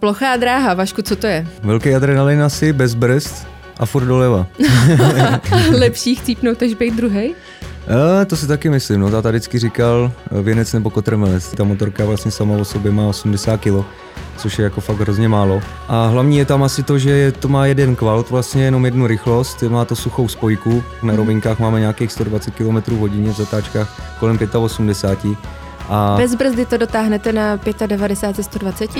Plochá dráha, Vašku, co to je? Velký adrenalin asi, bez brzd a furt doleva. Lepší chcípnout, než být druhý? E, to si taky myslím, no táta vždycky říkal eh, věnec nebo kotrmelec. Ta motorka vlastně sama o sobě má 80 kg, což je jako fakt hrozně málo. A hlavní je tam asi to, že to má jeden kvalt, vlastně jenom jednu rychlost, má to suchou spojku, na mhm. rovinkách máme nějakých 120 km hodině, v zatáčkách kolem 85. A... Bez brzdy to dotáhnete na 95 120?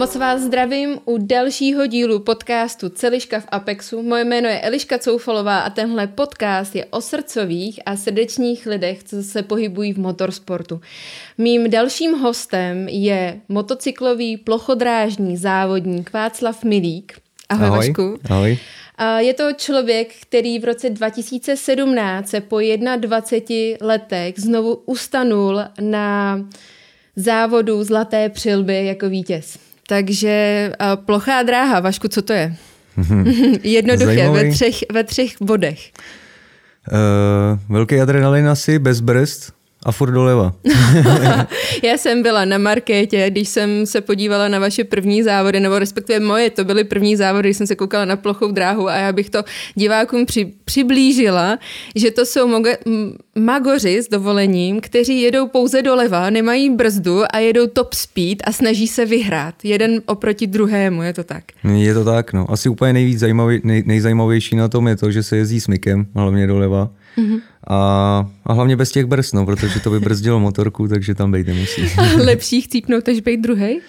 Moc vás zdravím u dalšího dílu podcastu Celiška v Apexu. Moje jméno je Eliška Coufalová a tenhle podcast je o srdcových a srdečních lidech, co se pohybují v motorsportu. Mým dalším hostem je motocyklový plochodrážní závodník Václav Milík. Ahoj, Ahoj. Vašku. Ahoj. Je to člověk, který v roce 2017 se po 21 letech znovu ustanul na závodu Zlaté přilby jako vítěz. Takže plochá dráha, Vašku, co to je? Jednoduché, ve třech, ve třech bodech. Uh, velký adrenalin asi, bez brzd, a furt doleva. Já jsem byla na markétě, když jsem se podívala na vaše první závody, nebo respektive moje, to byly první závody, když jsem se koukala na plochou dráhu a já bych to divákům při, přiblížila, že to jsou moge, magoři s dovolením, kteří jedou pouze doleva, nemají brzdu a jedou top speed a snaží se vyhrát. Jeden oproti druhému, je to tak? Je to tak, no. Asi úplně nejvíc zajímavý, nej, nejzajímavější na tom je to, že se jezdí smykem, hlavně doleva. Mm-hmm. A, a hlavně bez těch brzd, no, protože to by brzdilo motorku, takže tam být nemusí. Lepší chcípnout, než být druhý?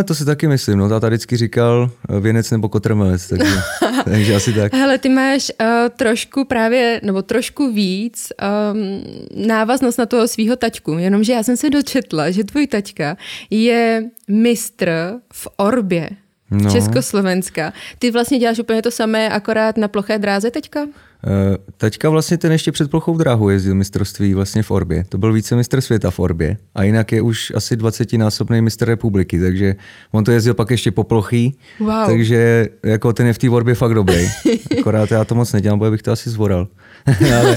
E, to si taky myslím, no, táta vždycky říkal eh, věnec nebo kotrmelec, takže, takže asi tak. Hele, ty máš uh, trošku právě, nebo trošku víc um, návaznost na toho svého tačku, jenomže já jsem se dočetla, že tvůj tačka je mistr v orbě. No. Československa. Ty vlastně děláš úplně to samé, akorát na ploché dráze teďka? Uh, teďka vlastně ten ještě před plochou dráhu jezdil mistrovství vlastně v Orbě. To byl více mistr světa v Orbě. A jinak je už asi 20-násobný mistr republiky, takže on to jezdil pak ještě po plochý. Wow. Takže jako ten je v té Orbě fakt dobrý. Akorát já to moc nedělám, bo bych to asi zvoral. ale,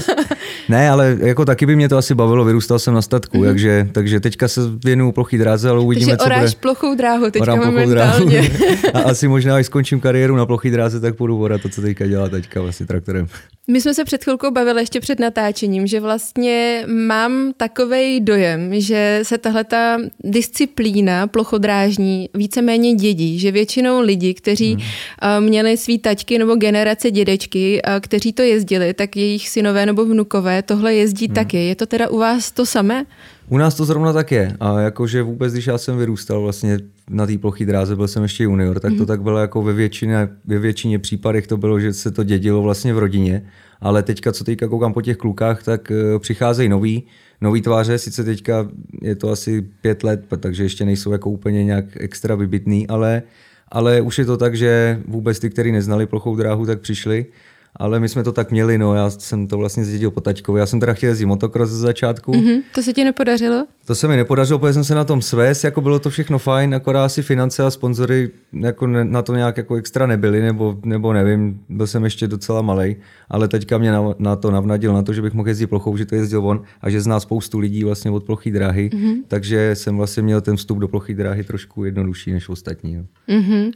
ne, ale jako taky by mě to asi bavilo, vyrůstal jsem na statku, mm-hmm. takže, takže teďka se věnuju plochý dráze, ale uvidíme, takže co oráš bude. plochou dráhu teďka Orám momentálně. Dráhu. a asi možná, až skončím kariéru na plochý dráze, tak půjdu vorat to, co teďka dělá teďka vlastně traktorem. My jsme se před chvilkou bavili ještě před natáčením, že vlastně mám takový dojem, že se tahle ta disciplína plochodrážní víceméně dědí, že většinou lidi, kteří hmm. měli svý taťky nebo generace dědečky, kteří to jezdili, tak jejich synové nebo vnukové tohle jezdí hmm. taky. Je to teda u vás to samé? U nás to zrovna tak je. A jakože vůbec, když já jsem vyrůstal vlastně na té ploché dráze, byl jsem ještě junior, tak to mm. tak bylo jako ve většině, ve většině případech to bylo, že se to dědilo vlastně v rodině. Ale teďka, co teďka koukám po těch klukách, tak uh, přicházejí noví, nový tváře, sice teďka je to asi pět let, takže ještě nejsou jako úplně nějak extra vybitný, ale, ale už je to tak, že vůbec ty, kteří neznali plochou dráhu, tak přišli ale my jsme to tak měli, no, já jsem to vlastně zdědil po taťkovi. Já jsem teda chtěl jezdit motocross ze začátku. Mm-hmm. To se ti nepodařilo? To se mi nepodařilo, protože jsem se na tom svést, jako bylo to všechno fajn, akorát asi finance a sponzory jako na to nějak jako extra nebyly, nebo, nebo nevím, byl jsem ještě docela malý, ale teďka mě na, na, to navnadil, na to, že bych mohl jezdit plochou, že to jezdil on a že zná spoustu lidí vlastně od plochý dráhy, mm-hmm. takže jsem vlastně měl ten vstup do plochý dráhy trošku jednodušší než ostatní. No. Mm-hmm.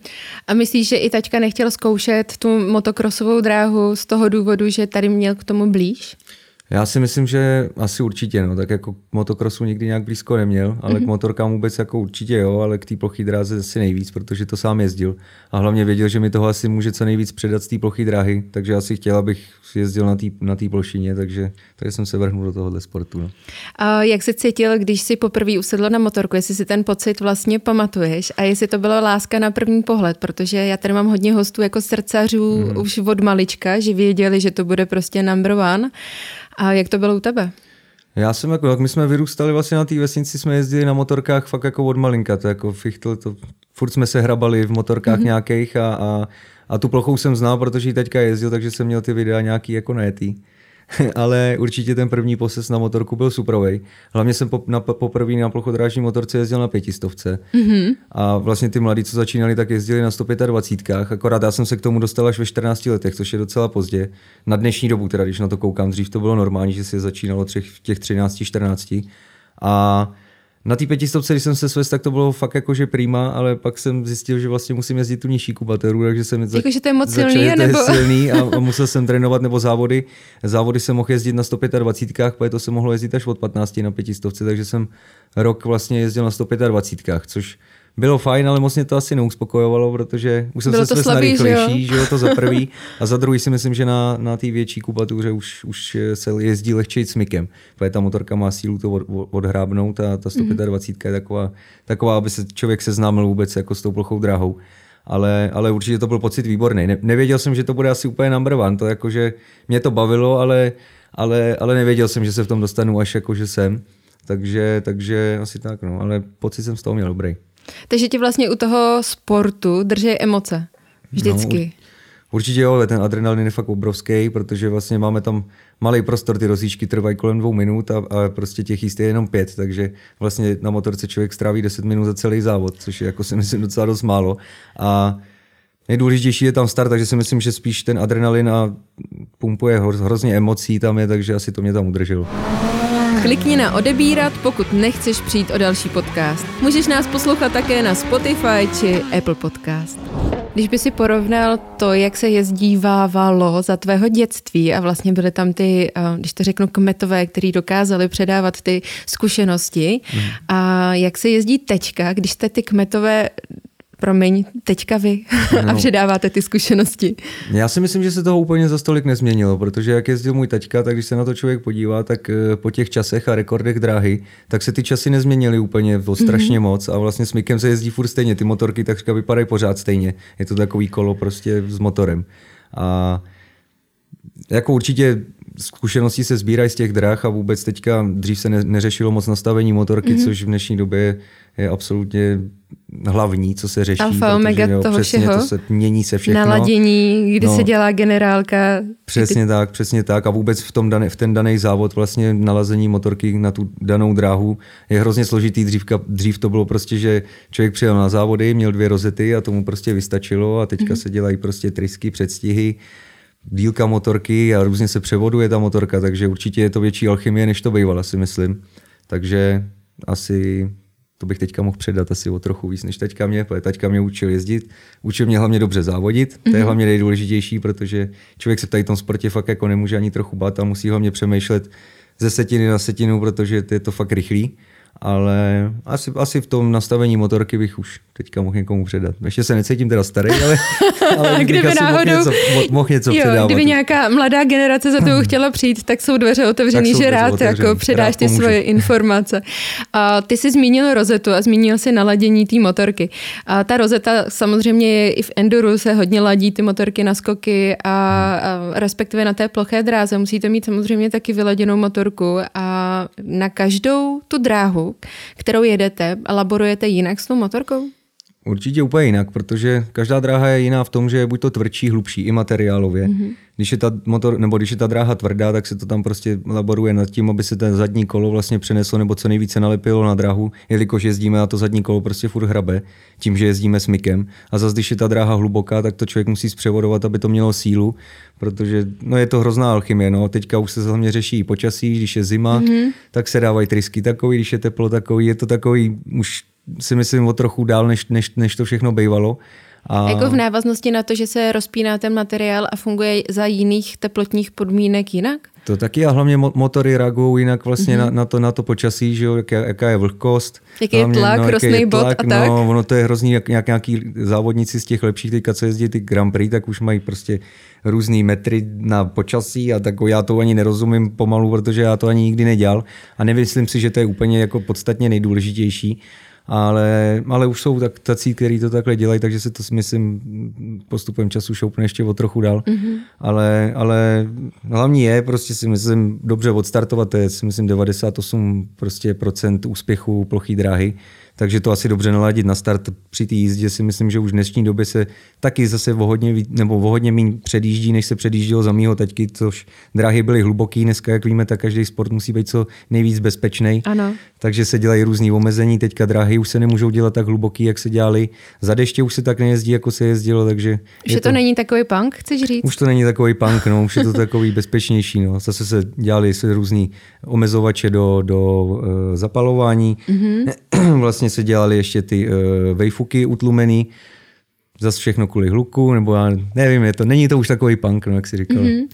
A myslíš, že i taťka nechtěl zkoušet tu motokrosovou dráhu z toho důvodu, že tady měl k tomu blíž? Já si myslím, že asi určitě, no, tak jako k motokrosu nikdy nějak blízko neměl, ale mm-hmm. k mhm. motorkám vůbec jako určitě jo, ale k té ploché dráze asi nejvíc, protože to sám jezdil a hlavně věděl, že mi toho asi může co nejvíc předat z té ploché dráhy, takže asi chtěl, abych jezdil na té na plošině, takže, takže jsem se vrhnul do tohohle sportu. No. A jak jsi cítil, když jsi poprvé usedl na motorku, jestli si ten pocit vlastně pamatuješ a jestli to byla láska na první pohled, protože já tady mám hodně hostů jako srdcařů mm. už od malička, že věděli, že to bude prostě number one a jak to bylo u tebe? Já jsem jako, jak my jsme vyrůstali vlastně na té vesnici, jsme jezdili na motorkách fakt jako od malinka, to jako fichtl, to, furt jsme se hrabali v motorkách mm-hmm. nějakých a, a, a, tu plochou jsem znal, protože ji teďka jezdil, takže jsem měl ty videa nějaký jako najetý. ale určitě ten první poses na motorku byl superový. Hlavně jsem po, na, poprvé na plochodrážní motorce jezdil na pětistovce. Mm-hmm. A vlastně ty mladí, co začínali, tak jezdili na 125. Akorát já jsem se k tomu dostal až ve 14 letech, což je docela pozdě. Na dnešní dobu, teda když na to koukám, dřív to bylo normální, že se začínalo třech, v těch 13, 14. A na té pětistovce, když jsem se svést, tak to bylo fakt jakože prima, ale pak jsem zjistil, že vlastně musím jezdit tu nižší kubateru, takže jsem jako, že to je moc silný, začal, nebo... silný a, a, musel jsem trénovat, nebo závody. Závody jsem mohl jezdit na 125, protože to se mohlo jezdit až od 15 na pětistovce, takže jsem rok vlastně jezdil na 125, což bylo fajn, ale moc mě to asi neuspokojovalo, protože už jsem Bylo se na rychlejší, že jo, to za prvý. A za druhý si myslím, že na, na té větší kubatuře už, už se jezdí lehčej s mykem, protože ta motorka má sílu to od, odhrábnout a ta 125 mm-hmm. je taková, taková, aby se člověk seznámil vůbec jako s tou plochou dráhou. Ale, ale určitě to byl pocit výborný. Ne, nevěděl jsem, že to bude asi úplně number one. To jako, že mě to bavilo, ale, ale, ale nevěděl jsem, že se v tom dostanu až jako, že jsem. Takže, takže asi tak, no. Ale pocit jsem z toho měl dobrý. Takže ti vlastně u toho sportu drží emoce. Vždycky. No, určitě jo, ale ten adrenalin je fakt obrovský, protože vlastně máme tam malý prostor, ty rozjížďky trvají kolem dvou minut a, a prostě těch jíst je jenom pět, takže vlastně na motorce člověk stráví 10 minut za celý závod, což je jako si myslím docela dost málo. A nejdůležitější je tam start, takže si myslím, že spíš ten adrenalin a pumpuje hrozně emocí tam je, takže asi to mě tam udrželo. Klikni na odebírat, pokud nechceš přijít o další podcast. Můžeš nás poslouchat také na Spotify či Apple Podcast. Když by si porovnal to, jak se jezdívávalo za tvého dětství a vlastně byly tam ty, eh, když to řeknu, kmetové, kteří dokázali předávat ty zkušenosti mm. a jak se jezdí teďka, když jste ty kmetové promiň, teďka vy no. a předáváte ty zkušenosti. Já si myslím, že se toho úplně za stolik nezměnilo, protože jak jezdil můj taťka, tak když se na to člověk podívá, tak eh, po těch časech a rekordech dráhy, tak se ty časy nezměnily úplně o strašně mm-hmm. moc a vlastně s Mikem se jezdí furt stejně. Ty motorky takřka vypadají pořád stejně. Je to takový kolo prostě s motorem. A jako určitě zkušenosti se sbírají z těch dráh a vůbec teďka dřív se ne, neřešilo moc nastavení motorky, mm-hmm. což v dnešní době je absolutně hlavní, co se řeší. Alfa, omega jo, toho přesně, všeho. To se, mění se všechno. Naladění, kdy no, se dělá generálka. Přesně ty... tak, přesně tak. A vůbec v, tom daný, v ten daný závod vlastně nalazení motorky na tu danou dráhu je hrozně složitý. Dřívka, dřív to bylo prostě, že člověk přijel na závody, měl dvě rozety a tomu prostě vystačilo a teďka mm-hmm. se dělají prostě trysky, předstihy dílka motorky a různě se převoduje ta motorka, takže určitě je to větší alchymie, než to bývala, si myslím. Takže asi to bych teďka mohl předat asi o trochu víc než teďka mě, protože teďka mě učil jezdit, učil mě hlavně dobře závodit, mm-hmm. to je mhm. hlavně nejdůležitější, protože člověk se tady v tom sportě fakt jako nemůže ani trochu bát a musí hlavně přemýšlet ze setiny na setinu, protože je to fakt rychlý ale asi, asi v tom nastavení motorky bych už teďka mohl někomu předat. Ještě se necítím teda starý, ale, ale kdyby náhodou, mohl něco, mohl něco jo, předávat. Kdyby nějaká mladá generace za to chtěla přijít, tak jsou dveře otevřený, že rád otevřený, jako předáš ty svoje informace. A ty jsi zmínil rozetu a zmínil si naladění té motorky. A ta rozeta samozřejmě je i v enduru, se hodně ladí ty motorky na skoky a, a respektive na té ploché dráze musíte mít samozřejmě taky vyladěnou motorku a na každou tu dráhu kterou jedete, laborujete jinak s tou motorkou? Určitě úplně jinak, protože každá dráha je jiná v tom, že je buď to tvrdší, hlubší i materiálově. Mm-hmm. Když je ta motor, nebo když je ta dráha tvrdá, tak se to tam prostě laboruje nad tím, aby se ten zadní kolo vlastně přeneslo nebo co nejvíce nalepilo na dráhu, jelikož jezdíme a to zadní kolo prostě furt hrabe, tím, že jezdíme s mykem. A zase, když je ta dráha hluboká, tak to člověk musí zpřevodovat, aby to mělo sílu, protože no, je to hrozná alchymie. No. Teďka už se hlavně řeší počasí, když je zima, mm-hmm. tak se dávají trysky takový, když je teplo takový, je to takový už si myslím o trochu dál, než, než, než to všechno bývalo. A... Jako v návaznosti na to, že se rozpíná ten materiál a funguje za jiných teplotních podmínek jinak? To taky a hlavně motory reagují jinak vlastně mm-hmm. na, na, to, na to počasí, že jo, jaká, jaká je vlhkost. Jaký je tlak, no, rostný bod tlak, a tak. No, ono to je hrozný, jak, jak nějaký závodníci z těch lepších, teďka co jezdí ty Grand Prix, tak už mají prostě různý metry na počasí a tak já to ani nerozumím pomalu, protože já to ani nikdy nedělal a nemyslím si, že to je úplně jako podstatně nejdůležitější ale, ale už jsou tak tací, kteří to takhle dělají, takže se to myslím postupem času šoupne ještě o trochu dál. Mm-hmm. Ale, ale hlavní je prostě si myslím dobře odstartovat, to je si myslím 98 prostě procent úspěchu plochý dráhy, takže to asi dobře naladit na start při té jízdě si myslím, že už v dnešní době se taky zase o hodně, nebo o hodně méně předjíždí, než se předjíždělo za mýho taťky, což dráhy byly hluboký, dneska, jak víme, tak každý sport musí být co nejvíc bezpečný. Ano. Takže se dělají různé omezení, teďka dráhy už se nemůžou dělat tak hluboký, jak se dělali. Za deště už se tak nejezdí, jako se jezdilo, takže... Už to, to není takový punk, chceš říct? Už to není takový punk, no, už je to takový bezpečnější. No. Zase se dělali se různý omezovače do, do uh, zapalování. Mm-hmm. vlastně se dělali ještě ty uh, vejfuky utlumený, zase všechno kvůli hluku, nebo já nevím, je to, není to už takový punk, no, jak si říkal. Mm-hmm.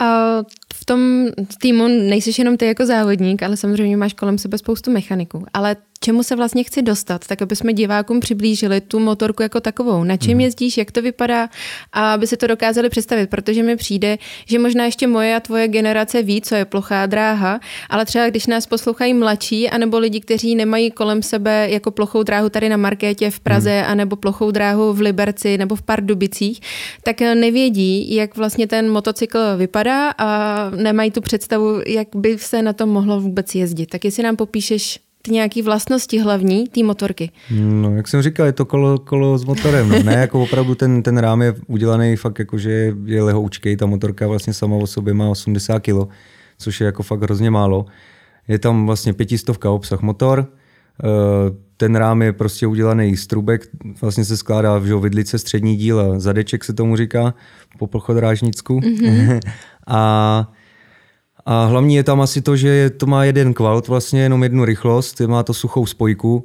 A v tom týmu nejsi jenom ty jako závodník, ale samozřejmě máš kolem sebe spoustu mechaniků. Ale čemu se vlastně chci dostat, tak aby jsme divákům přiblížili tu motorku jako takovou. Na čem mhm. jezdíš, jak to vypadá a aby si to dokázali představit, protože mi přijde, že možná ještě moje a tvoje generace ví, co je plochá dráha, ale třeba když nás poslouchají mladší, anebo lidi, kteří nemají kolem sebe jako plochou dráhu tady na Markétě v Praze, hmm. anebo plochou dráhu v Liberci nebo v Pardubicích, tak nevědí, jak vlastně ten motocykl vypadá a nemají tu představu, jak by se na tom mohlo vůbec jezdit. Tak jestli nám popíšeš ty nějaké vlastnosti hlavní té motorky? No, jak jsem říkal, je to kolo, kolo s motorem. No. Ne, jako opravdu ten, ten rám je udělaný fakt jako, že je lehoučkej. Ta motorka vlastně sama o sobě má 80 kg, což je jako fakt hrozně málo. Je tam vlastně pětistovka obsah motor, eh, ten rám je prostě udělaný z trubek, vlastně se skládá v vidlice střední díl a zadeček se tomu říká po plochodrážnicku. Mm-hmm. a a hlavní je tam asi to, že to má jeden kvalt, vlastně jenom jednu rychlost, má to suchou spojku,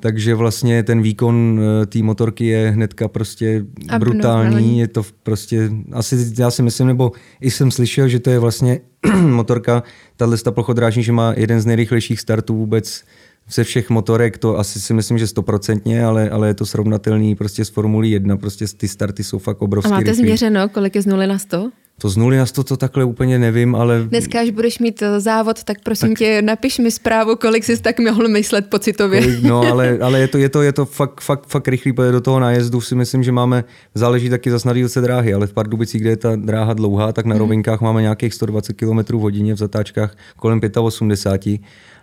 takže vlastně ten výkon eh, té motorky je hnedka prostě brutální. Je to prostě, asi já si myslím, nebo i jsem slyšel, že to je vlastně motorka, tahle plochodrážní, že má jeden z nejrychlejších startů vůbec ze všech motorek, to asi si myslím, že stoprocentně, ale, ale je to srovnatelný prostě s Formulí 1, prostě ty starty jsou fakt obrovské. A máte rychlý. změřeno, kolik je z 0 na 100? To z nuly na 100 to takhle úplně nevím, ale... Dneska, až budeš mít eh, závod, tak prosím tak... tě, napiš mi zprávu, kolik jsi tak mohl myslet pocitově. Kolik, no, ale, ale je to, je to, je to fakt, fakt, fakt rychlý, protože do toho nájezdu si myslím, že máme, záleží taky zase na dílce dráhy, ale v Pardubicích, kde je ta dráha dlouhá, tak na mm. rovinkách máme nějakých 120 km hodině, v zatáčkách kolem 85.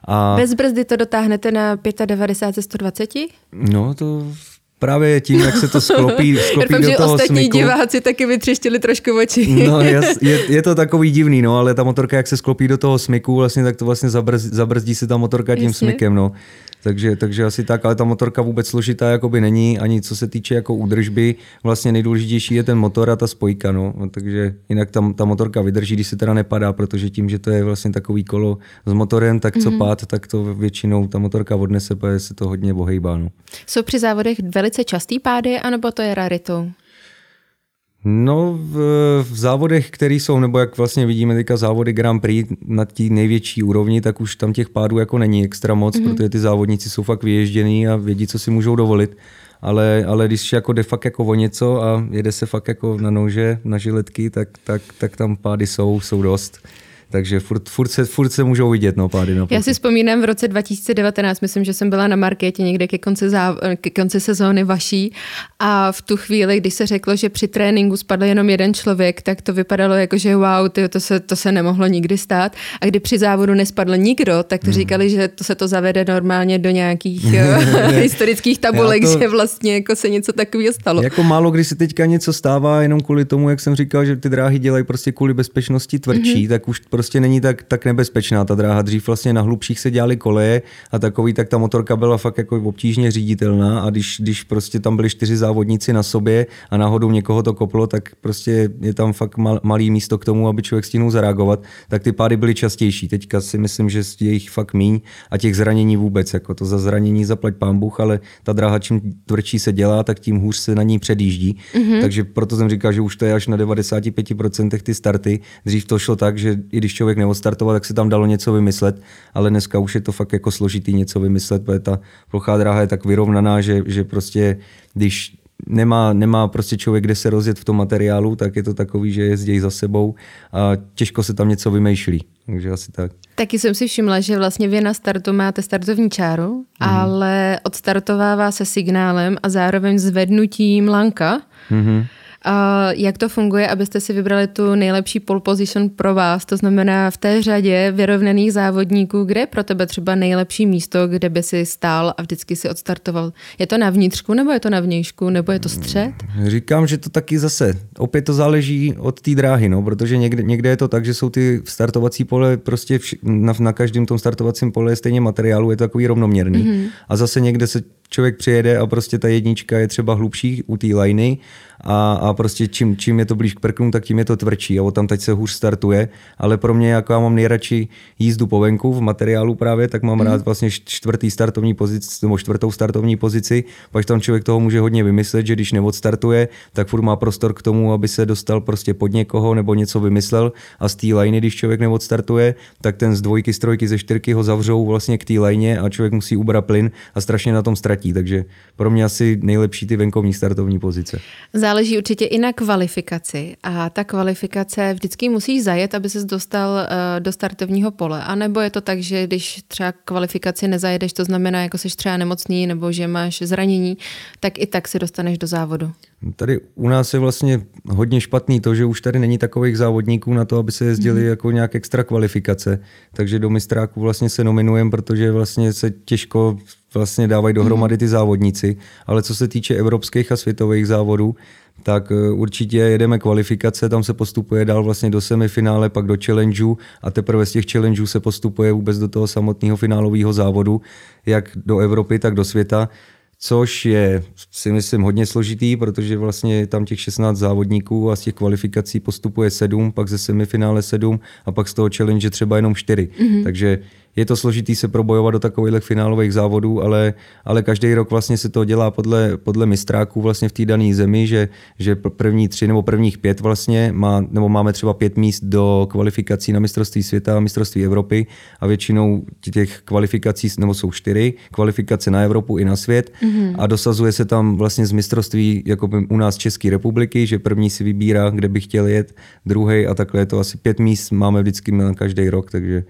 A... Bez brzdy to dotáhnete na 95 120? No, to právě tím, jak se to sklopí, sklopí Doufám, do že toho ostatní smyku. diváci taky vytřeštili trošku oči. no, je, je, to takový divný, no, ale ta motorka, jak se sklopí do toho smyku, vlastně, tak to vlastně zabrzdí, zabrzdí se ta motorka tím Jasně. smykem, no. Takže, takže asi tak, ale ta motorka vůbec složitá jakoby není, ani co se týče jako údržby. Vlastně nejdůležitější je ten motor a ta spojka, no. Takže jinak tam ta motorka vydrží, když se teda nepadá, protože tím, že to je vlastně takový kolo s motorem, tak co mm-hmm. pád, tak to většinou ta motorka odnese, protože se to hodně bohejbá, no. Jsou při závodech velice častý pády, anebo to je raritou? No v, v závodech, které jsou, nebo jak vlastně vidíme teďka závody Grand Prix na té největší úrovni, tak už tam těch pádů jako není extra moc, mm-hmm. protože ty závodníci jsou fakt vyježděný a vědí, co si můžou dovolit. Ale, ale když jako jde fakt jako o něco a jede se fakt jako na nože, na žiletky, tak, tak, tak tam pády jsou, jsou dost. Takže furt, furt, se, furt se můžou vidět no, pády na Já si vzpomínám v roce 2019, myslím, že jsem byla na marketě někde ke konci, záv- ke konci sezóny vaší a v tu chvíli, když se řeklo, že při tréninku spadl jenom jeden člověk, tak to vypadalo jako, že wow, tyjo, to, se, to se nemohlo nikdy stát. A kdy při závodu nespadl nikdo, tak to hmm. říkali, že to se to zavede normálně do nějakých eh, historických tabulek, to... že vlastně jako se něco takového stalo. Jako málo kdy se teďka něco stává jenom kvůli tomu, jak jsem říkal, že ty dráhy dělají prostě kvůli bezpečnosti tvrdší, mm-hmm. tak už prostě není tak, tak nebezpečná ta dráha. Dřív vlastně na hlubších se dělaly koleje a takový, tak ta motorka byla fakt jako obtížně říditelná a když, když prostě tam byli čtyři závodníci na sobě a náhodou někoho to koplo, tak prostě je tam fakt mal, malý místo k tomu, aby člověk stihnul zareagovat, tak ty pády byly častější. Teďka si myslím, že je jich fakt míň a těch zranění vůbec, jako to za zranění zaplať pán Bůh, ale ta dráha čím tvrdší se dělá, tak tím hůř se na ní předjíždí. Mm-hmm. Takže proto jsem říkal, že už to je až na 95% ty starty. Dřív to šlo tak, že i když člověk neodstartoval, tak se tam dalo něco vymyslet, ale dneska už je to fakt jako složitý něco vymyslet, protože ta plochá dráha je tak vyrovnaná, že, že prostě když nemá, nemá prostě člověk, kde se rozjet v tom materiálu, tak je to takový, že jezdí za sebou a těžko se tam něco vymýšlí. Takže asi tak. Taky jsem si všimla, že vlastně vy na startu máte startovní čáru, mm. ale odstartovává se signálem a zároveň zvednutím lanka. Mm-hmm. Jak to funguje, abyste si vybrali tu nejlepší pole position pro vás? To znamená v té řadě vyrovnaných závodníků, kde je pro tebe třeba nejlepší místo, kde by si stál a vždycky si odstartoval? Je to na vnitřku, nebo je to na vnějšku, nebo je to střed? Říkám, že to taky zase, opět to záleží od té dráhy, no, protože někde, někde je to tak, že jsou ty startovací pole prostě vš- na, na každém tom startovacím pole je stejně materiálu, je to takový rovnoměrný. Mm-hmm. A zase někde se člověk přijede a prostě ta jednička je třeba hlubší u té liney a, a prostě čím, čím je to blíž k prknu, tak tím je to tvrdší. A tam teď se hůř startuje, ale pro mě, jako já mám nejradši jízdu po venku v materiálu právě, tak mám mm. rád vlastně čtvrtý startovní pozici, nebo čtvrtou startovní pozici, pak tam člověk toho může hodně vymyslet, že když neodstartuje, tak furt má prostor k tomu, aby se dostal prostě pod někoho nebo něco vymyslel. A z té liney, když člověk neodstartuje, tak ten z dvojky, z trojky, ze čtyřky ho zavřou vlastně k té lajně a člověk musí ubrat plyn a strašně na tom ztratí, takže pro mě asi nejlepší ty venkovní startovní pozice. Záleží určitě i na kvalifikaci a ta kvalifikace vždycky musíš zajet, aby ses dostal uh, do startovního pole. A nebo je to tak, že když třeba kvalifikaci nezajedeš, to znamená, jako jsi třeba nemocný nebo že máš zranění, tak i tak se dostaneš do závodu. Tady u nás je vlastně hodně špatný to, že už tady není takových závodníků na to, aby se jezdili mm. jako nějak extra kvalifikace. Takže do mistráku vlastně se nominujeme, protože vlastně se těžko vlastně dávají dohromady ty závodníci. Ale co se týče evropských a světových závodů, tak e, určitě jedeme kvalifikace, tam se postupuje dál vlastně do semifinále, pak do challengeu a teprve z těch challengeů se postupuje vůbec do toho samotného finálového závodu, jak do Evropy, tak do světa což je si myslím hodně složitý, protože vlastně tam těch 16 závodníků a z těch kvalifikací postupuje 7, pak ze semifinále 7 a pak z toho challenge třeba jenom 4. Mm-hmm. Takže je to složitý se probojovat do takových finálových závodů, ale, ale každý rok vlastně se to dělá podle, podle mistráků vlastně v té dané zemi, že, že první tři nebo prvních pět vlastně má, nebo máme třeba pět míst do kvalifikací na mistrovství světa a mistrovství Evropy a většinou těch kvalifikací, nebo jsou čtyři, kvalifikace na Evropu i na svět mm-hmm. a dosazuje se tam vlastně z mistrovství jako u nás České republiky, že první si vybírá, kde by chtěl jet, druhý a takhle je to asi pět míst máme vždycky na každý rok, takže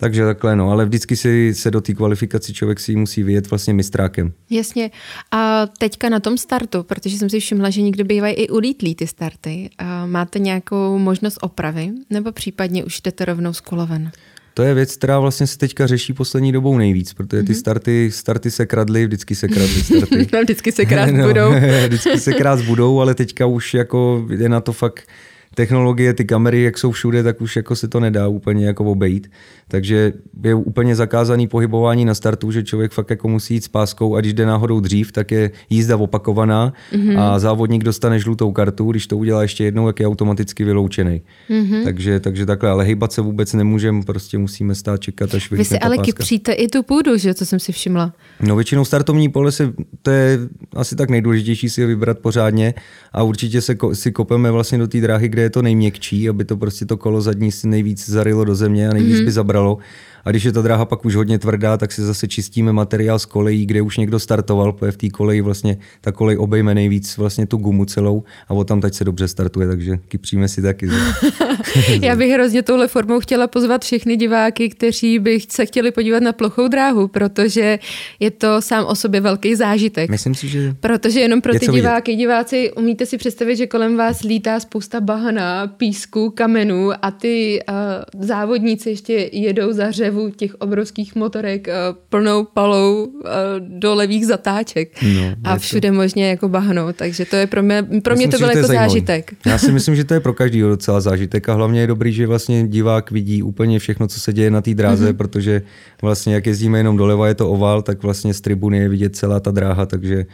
takže takhle, no, ale vždycky si se do té kvalifikaci člověk si musí vyjet vlastně mistrákem. Jasně. A teďka na tom startu, protože jsem si všimla, že někdy bývají i ulítlí ty starty. A máte nějakou možnost opravy, nebo případně už jdete rovnou z koloven? To je věc, která vlastně se teďka řeší poslední dobou nejvíc, protože ty mhm. starty, starty se kradly, vždycky se kradly starty. no, vždycky se krát no, budou. vždycky se krát budou, ale teďka už jako je na to fakt technologie, ty kamery, jak jsou všude, tak už jako se to nedá úplně jako obejít. Takže je úplně zakázaný pohybování na startu, že člověk fakt jako musí jít s páskou a když jde náhodou dřív, tak je jízda opakovaná mm-hmm. a závodník dostane žlutou kartu, když to udělá ještě jednou, jak je automaticky vyloučený. Mm-hmm. Takže, takže takhle, ale hejbat se vůbec nemůžeme, prostě musíme stát čekat, až Vy si ale kypříte i tu půdu, že co jsem si všimla. No většinou startovní pole se, to je asi tak nejdůležitější si je vybrat pořádně a určitě se si kopeme vlastně do té dráhy, kde je to nejměkčí, aby to prostě to kolo zadní si nejvíc zarilo do země a nejvíc mm-hmm. by zabralo. A když je ta dráha pak už hodně tvrdá, tak si zase čistíme materiál z kolejí, kde už někdo startoval, protože v té koleji vlastně ta kolej obejme nejvíc vlastně tu gumu celou a o tam teď se dobře startuje, takže kypříme si taky. Já bych hrozně touhle formou chtěla pozvat všechny diváky, kteří by se chtěli podívat na plochou dráhu, protože je to sám o sobě velký zážitek. Myslím si, že Protože jenom pro ty diváky, vidět. diváci, umíte si představit, že kolem vás lítá spousta bahana, písku, kamenů a ty uh, závodníci ještě jedou za hře řevu těch obrovských motorek uh, plnou palou uh, do levých zatáček no, a všude to... možně jako bahno, takže to je pro mě, pro mě to byl jako zážitek. Já si myslím, že to je pro každého docela zážitek a hlavně je dobrý, že vlastně divák vidí úplně všechno, co se děje na té dráze, mm-hmm. protože vlastně jak jezdíme jenom doleva, je to oval, tak vlastně z tribuny je vidět celá ta dráha, takže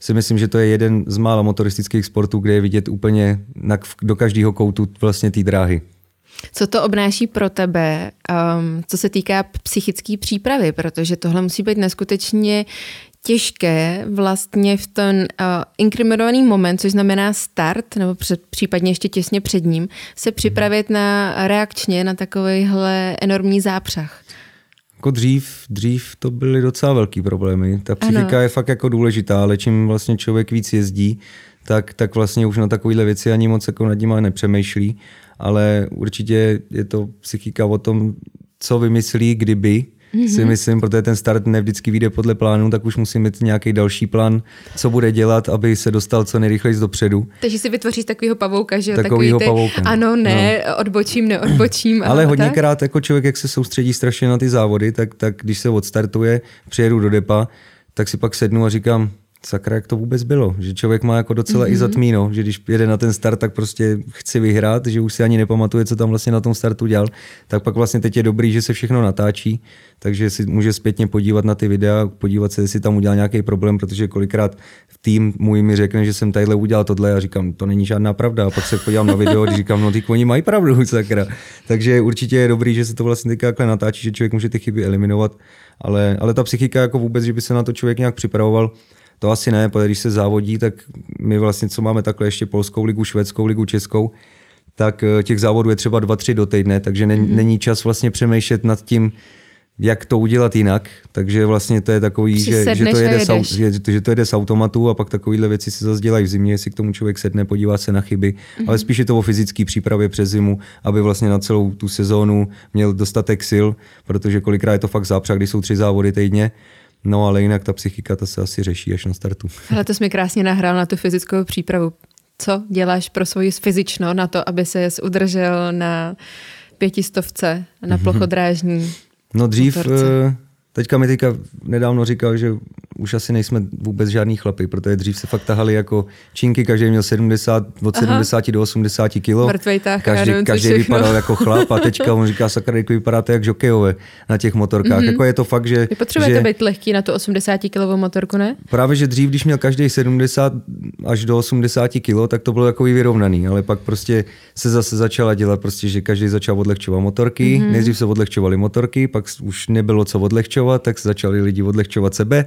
si myslím, že to je jeden z mála motoristických sportů, kde je vidět úplně na, do každého koutu vlastně té dráhy. Co to obnáší pro tebe, um, co se týká psychické přípravy, protože tohle musí být neskutečně těžké vlastně v ten uh, inkriminovaný moment, což znamená start, nebo před, případně ještě těsně před ním, se připravit na reakčně na takovýhle enormní zápřah. Jako dřív, dřív to byly docela velký problémy. Ta psychika ano. je fakt jako důležitá, ale čím vlastně člověk víc jezdí, tak, tak vlastně už na takovéhle věci ani moc jako nad nimi nepřemýšlí ale určitě je to psychika o tom, co vymyslí, kdyby, mm-hmm. si myslím, protože ten start ne vždycky vyjde podle plánu, tak už musím mít nějaký další plán, co bude dělat, aby se dostal co nejrychleji dopředu. Takže si vytvoříš takového pavouka, že Takovýho Takový pavouka. Ano, ne, no. odbočím, neodbočím. Ale hodněkrát jako člověk, jak se soustředí strašně na ty závody, tak, tak když se odstartuje, přijedu do depa, tak si pak sednu a říkám, sakra, jak to vůbec bylo. Že člověk má jako docela mm-hmm. i mhm. zatmíno, že když jede na ten start, tak prostě chci vyhrát, že už si ani nepamatuje, co tam vlastně na tom startu dělal. Tak pak vlastně teď je dobrý, že se všechno natáčí, takže si může zpětně podívat na ty videa, podívat se, jestli tam udělal nějaký problém, protože kolikrát v tým můj mi řekne, že jsem tadyhle udělal tohle a říkám, to není žádná pravda. A pak se podívám na video a říkám, no ty oni mají pravdu, sakra. Takže určitě je dobrý, že se to vlastně takhle natáčí, že člověk může ty chyby eliminovat, ale, ale ta psychika jako vůbec, že by se na to člověk nějak připravoval, to asi ne, protože když se závodí, tak my vlastně, co máme takhle ještě polskou ligu, švédskou ligu, českou, tak eh, těch závodů je třeba dva, tři do týdne, takže není, mm-hmm. není čas vlastně přemýšlet nad tím, jak to udělat jinak, takže vlastně to je takový, že, že, to jede s, že, že to jede z automatu a pak takovýhle věci se zase dělají v zimě, jestli k tomu člověk sedne, podívá se na chyby, mm-hmm. ale spíš je to o fyzické přípravě přes zimu, aby vlastně na celou tu sezónu měl dostatek sil, protože kolikrát je to fakt zápřah, když jsou tři závody týdně, No ale jinak ta psychika, ta se asi řeší až na startu. Ale to jsi mi krásně nahrál na tu fyzickou přípravu. Co děláš pro svoji fyzično na to, aby se udržel na pětistovce, na mhm. plochodrážní No dřív, motorce? Teďka mi teďka nedávno říkal, že už asi nejsme vůbec žádný chlapy, protože dřív se fakt tahali jako činky, každý měl 70, od Aha. 70 do 80 kilo. Tah, každý, každý vypadal jako chlap a teďka on říká, sakra, vypadáte jak žokejové na těch motorkách. Mm-hmm. Jako je to fakt, že... Vy potřebujete že, být lehký na tu 80 kilovou motorku, ne? Právě, že dřív, když měl každý 70 až do 80 kilo, tak to bylo jako vyrovnaný, ale pak prostě se zase začala dělat prostě, že každý začal odlehčovat motorky. Mm-hmm. Nejdřív se odlehčovaly motorky, pak už nebylo co odlehčovat, tak se začali lidi odlehčovat sebe.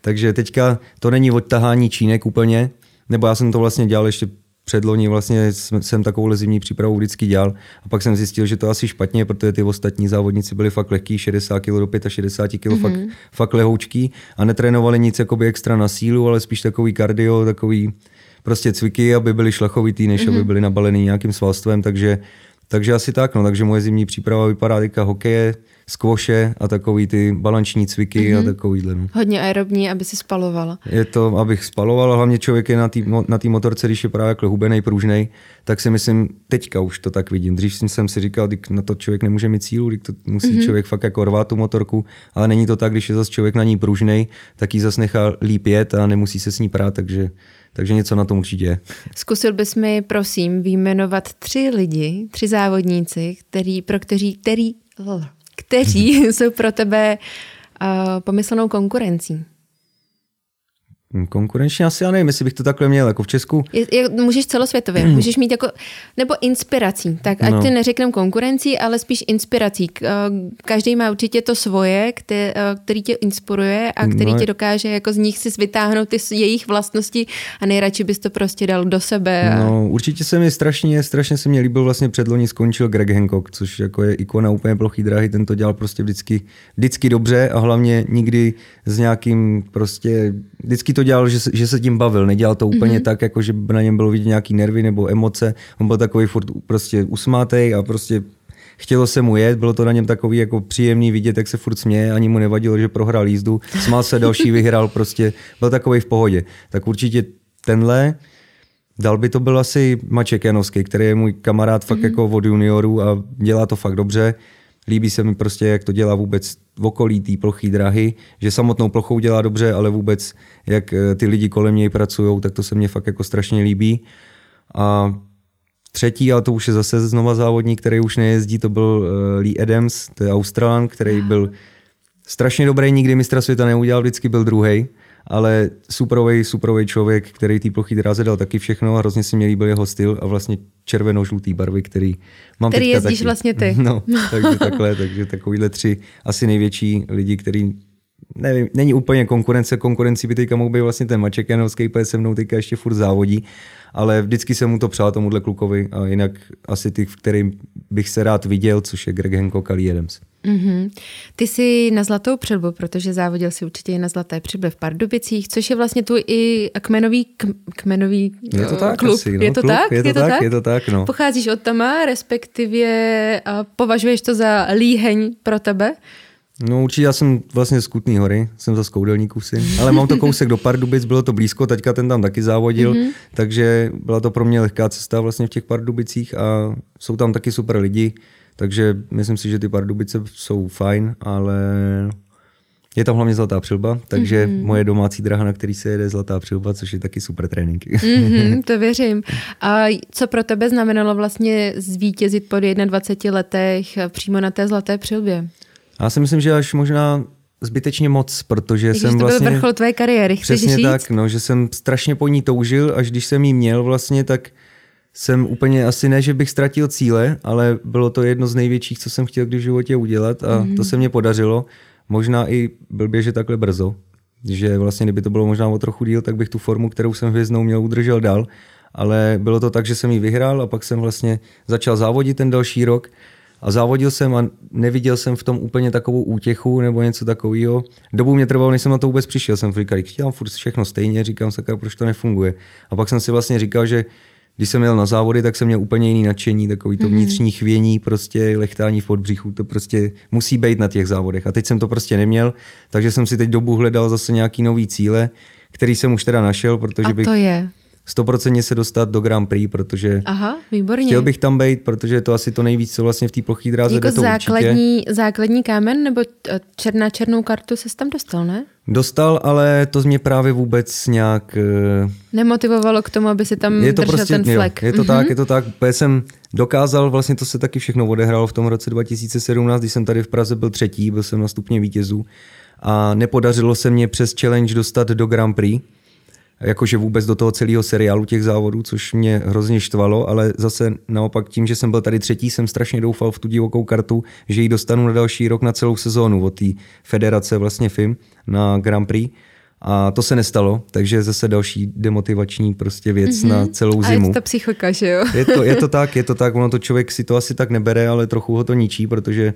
Takže teďka to není odtahání čínek úplně, nebo já jsem to vlastně dělal ještě předloni vlastně jsem takovou zimní přípravu vždycky dělal a pak jsem zjistil, že to asi špatně, protože ty ostatní závodníci byli fakt lehký, 60 kg do 65 kg, mm-hmm. fakt, fakt lehoučký a netrénovali nic jakoby extra na sílu, ale spíš takový kardio, takový prostě cviky, aby byli šlachovitý, než mm-hmm. aby byli nabalený nějakým svalstvem, takže takže asi tak, no, takže moje zimní příprava vypadá teďka hokeje, skvoše a takový ty balanční cviky mm-hmm. a mhm. takovýhle. No. Hodně aerobní, aby si spalovala. Je to, abych spaloval, hlavně člověk je na té na tý motorce, když je právě jako hubený, pružnej, tak si myslím, teďka už to tak vidím. Dřív jsem si říkal, že na to člověk nemůže mít sílu, to musí mm-hmm. člověk fakt jako rvát tu motorku, ale není to tak, když je zase člověk na ní pružnej, tak ji zase nechá líp jet a nemusí se s ní prát, takže takže něco na tom určitě je. Zkusil bys mi, prosím, výjmenovat tři lidi, tři závodníci, který, pro kteří, který, kteří jsou pro tebe uh, pomyslnou konkurencí. Konkurenčně asi já nevím, jestli bych to takhle měl, jako v Česku. Je, je, můžeš celosvětově, můžeš mít jako, nebo inspirací, tak ať no. ty neřeknem konkurencí, ale spíš inspirací. Eh, každý má určitě to svoje, který, eh, který tě inspiruje a který no. tě dokáže jako z nich si vytáhnout ty jejich vlastnosti a nejradši bys to prostě dal do sebe. A... No, určitě se mi strašně, strašně se mi líbil, vlastně předloni skončil Greg Hancock, což jako je ikona úplně plochý dráhy, ten to dělal prostě vždycky, vždycky dobře a hlavně nikdy s nějakým prostě, vždycky to dělal, že se, že se tím bavil, nedělal to úplně mm-hmm. tak, jako že na něm bylo vidět nějaký nervy nebo emoce, on byl takový furt prostě usmátej a prostě chtělo se mu jet, bylo to na něm takový jako příjemný vidět, jak se furt směje, ani mu nevadilo, že prohrál jízdu, smál se, další vyhrál, prostě byl takový v pohodě. Tak určitě tenhle, Dal by to byl asi Maček Janovský, který je můj kamarád fakt mm-hmm. jako od juniorů a dělá to fakt dobře. Líbí se mi prostě, jak to dělá vůbec v okolí té plochý drahy, že samotnou plochou dělá dobře, ale vůbec jak eh, ty lidi kolem něj pracují, tak to se mně fakt jako strašně líbí. A třetí, ale to už je zase znova závodník, který už nejezdí, to byl eh, Lee Adams, to je Australan, který byl strašně dobrý, nikdy mistra světa neudělal, vždycky byl druhý ale superový, superový člověk, který tý plochý dráze dal taky všechno a hrozně si mě líbil jeho styl a vlastně červeno-žlutý barvy, který mám Který jezdíš taky. vlastně ty. No, takže takhle, takže takovýhle tři asi největší lidi, který nevím, není úplně konkurence, konkurencí by teďka mohl být vlastně ten Maček Janovský, protože se mnou teďka ještě furt závodí, ale vždycky jsem mu to přál tomuhle klukovi a jinak asi ty, v kterým bych se rád viděl, což je Greg Hancock a Lee Adams. Mm-hmm. Ty jsi na Zlatou předbu, protože závodil si určitě i na Zlaté předbě v Pardubicích, což je vlastně tvůj i kmenový, kmenový je to tak, klub. Asi, no, je to klub, tak? Je to, je to tak, tak, je to tak, no. Pocházíš od tama, respektive a považuješ to za líheň pro tebe? No určitě já jsem vlastně z Kutný hory, jsem za Skoudelníků syn, ale mám to kousek do Pardubic, bylo to blízko, teďka ten tam taky závodil, mm-hmm. takže byla to pro mě lehká cesta vlastně v těch Pardubicích a jsou tam taky super lidi, takže myslím si, že ty Pardubice jsou fajn, ale je tam hlavně Zlatá přilba, takže mm-hmm. moje domácí draha, na který se jede Zlatá přilba, což je taky super trénink. Mm-hmm, to věřím. A co pro tebe znamenalo vlastně zvítězit po 21 letech přímo na té Zlaté přilbě? Já si myslím, že až možná zbytečně moc, protože Když jsem to vlastně... byl vrchol tvé kariéry, chceš Přesně říct? tak, no, že jsem strašně po ní toužil, až když jsem ji měl vlastně, tak jsem úplně asi ne, že bych ztratil cíle, ale bylo to jedno z největších, co jsem chtěl kdy v životě udělat a mm-hmm. Mhm. to se mně podařilo. Možná i blbě, že takhle brzo, že vlastně kdyby to bylo možná o trochu díl, tak bych tu formu, kterou jsem hvězdnou měl, udržel dál. Ale bylo to tak, že jsem ji vyhrál a pak jsem vlastně začal závodit ten další rok a závodil jsem a neviděl jsem v tom úplně takovou útěchu nebo něco takového. Dobu mě trvalo, než jsem na to vůbec přišel. Jsem říkal, chtěl furt všechno stejně, říkám se, proč to nefunguje. A pak jsem si vlastně říkal, že když jsem jel na závody, tak jsem měl úplně jiný nadšení, takový to vnitřní chvění, prostě lechtání v podbřichu, to prostě musí být na těch závodech. A teď jsem to prostě neměl, takže jsem si teď dobu hledal zase nějaký nový cíle, který jsem už teda našel, protože A bych to je? Stoprocentně se dostat do Grand Prix, protože Aha, výborně. chtěl bych tam být, protože je to asi to nejvíc, co vlastně v té ploché dráze jako to určitě. základní, základní kámen nebo t- černá černou kartu se tam dostal, ne? Dostal, ale to mě právě vůbec nějak... eh, Nemotivovalo k tomu, aby si tam je to držel prostě, ten jo, flek. je to Mhm. tak, je to tak. Úplně jsem dokázal, vlastně to se taky všechno odehrálo v tom roce 2017, když jsem tady v Praze byl třetí, byl jsem na stupně vítězů a nepodařilo se mě přes challenge dostat do Grand Prix, jakože vůbec do toho celého seriálu těch závodů, což mě hrozně štvalo, ale zase naopak tím, že jsem byl tady třetí, jsem strašně doufal v tu divokou kartu, že ji dostanu na další rok na celou sezónu od té federace vlastně FIM na Grand Prix. A to se nestalo, takže zase další demotivační prostě věc mm-hmm. na celou A zimu. je to ta psychoka, že jo? Je to, je to tak, je to tak, ono to člověk si to asi tak nebere, ale trochu ho to ničí, protože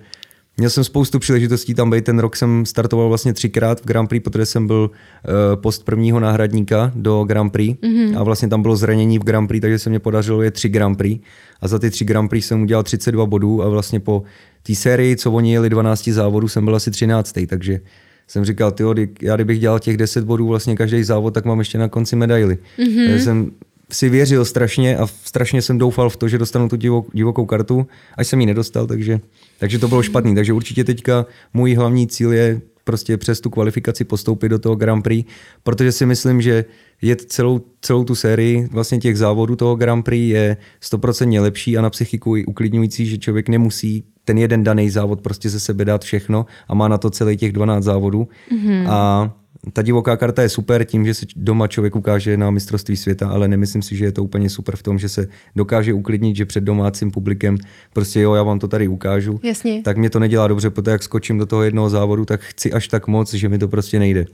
měl jsem spoustu příležitostí tam být. Ten rok jsem startoval vlastně třikrát v Grand Prix, protože jsem byl uh, post prvního náhradníka do Grand Prix mm-hmm. a vlastně tam bylo zranění v Grand Prix, takže se mě podařilo je tři Grand Prix a za ty tři Grand Prix jsem udělal 32 bodů a vlastně po té sérii, co oni jeli 12 závodů, jsem byl asi 13. Takže jsem říkal, kdy- já kdybych dělal těch 10 bodů vlastně každý závod, tak mám ještě na konci medaily. Mm-hmm. Takže jsem si věřil strašně a strašně jsem doufal v to, že dostanu tu divok, divokou kartu, až jsem ji nedostal, takže, takže to bylo špatný. Takže určitě teďka můj hlavní cíl je prostě přes tu kvalifikaci postoupit do toho Grand Prix, protože si myslím, že jet celou, celou tu sérii vlastně těch závodů toho Grand Prix je 100% lepší a na psychiku i uklidňující, že člověk nemusí ten jeden daný závod prostě ze sebe dát všechno a má na to celý těch 12 závodů. Mm-hmm. A ta divoká karta je super tím, že se doma člověk ukáže na mistrovství světa, ale nemyslím si, že je to úplně super v tom, že se dokáže uklidnit, že před domácím publikem prostě jo, já vám to tady ukážu. Jasně. Tak mě to nedělá dobře, protože jak skočím do toho jednoho závodu, tak chci až tak moc, že mi to prostě nejde.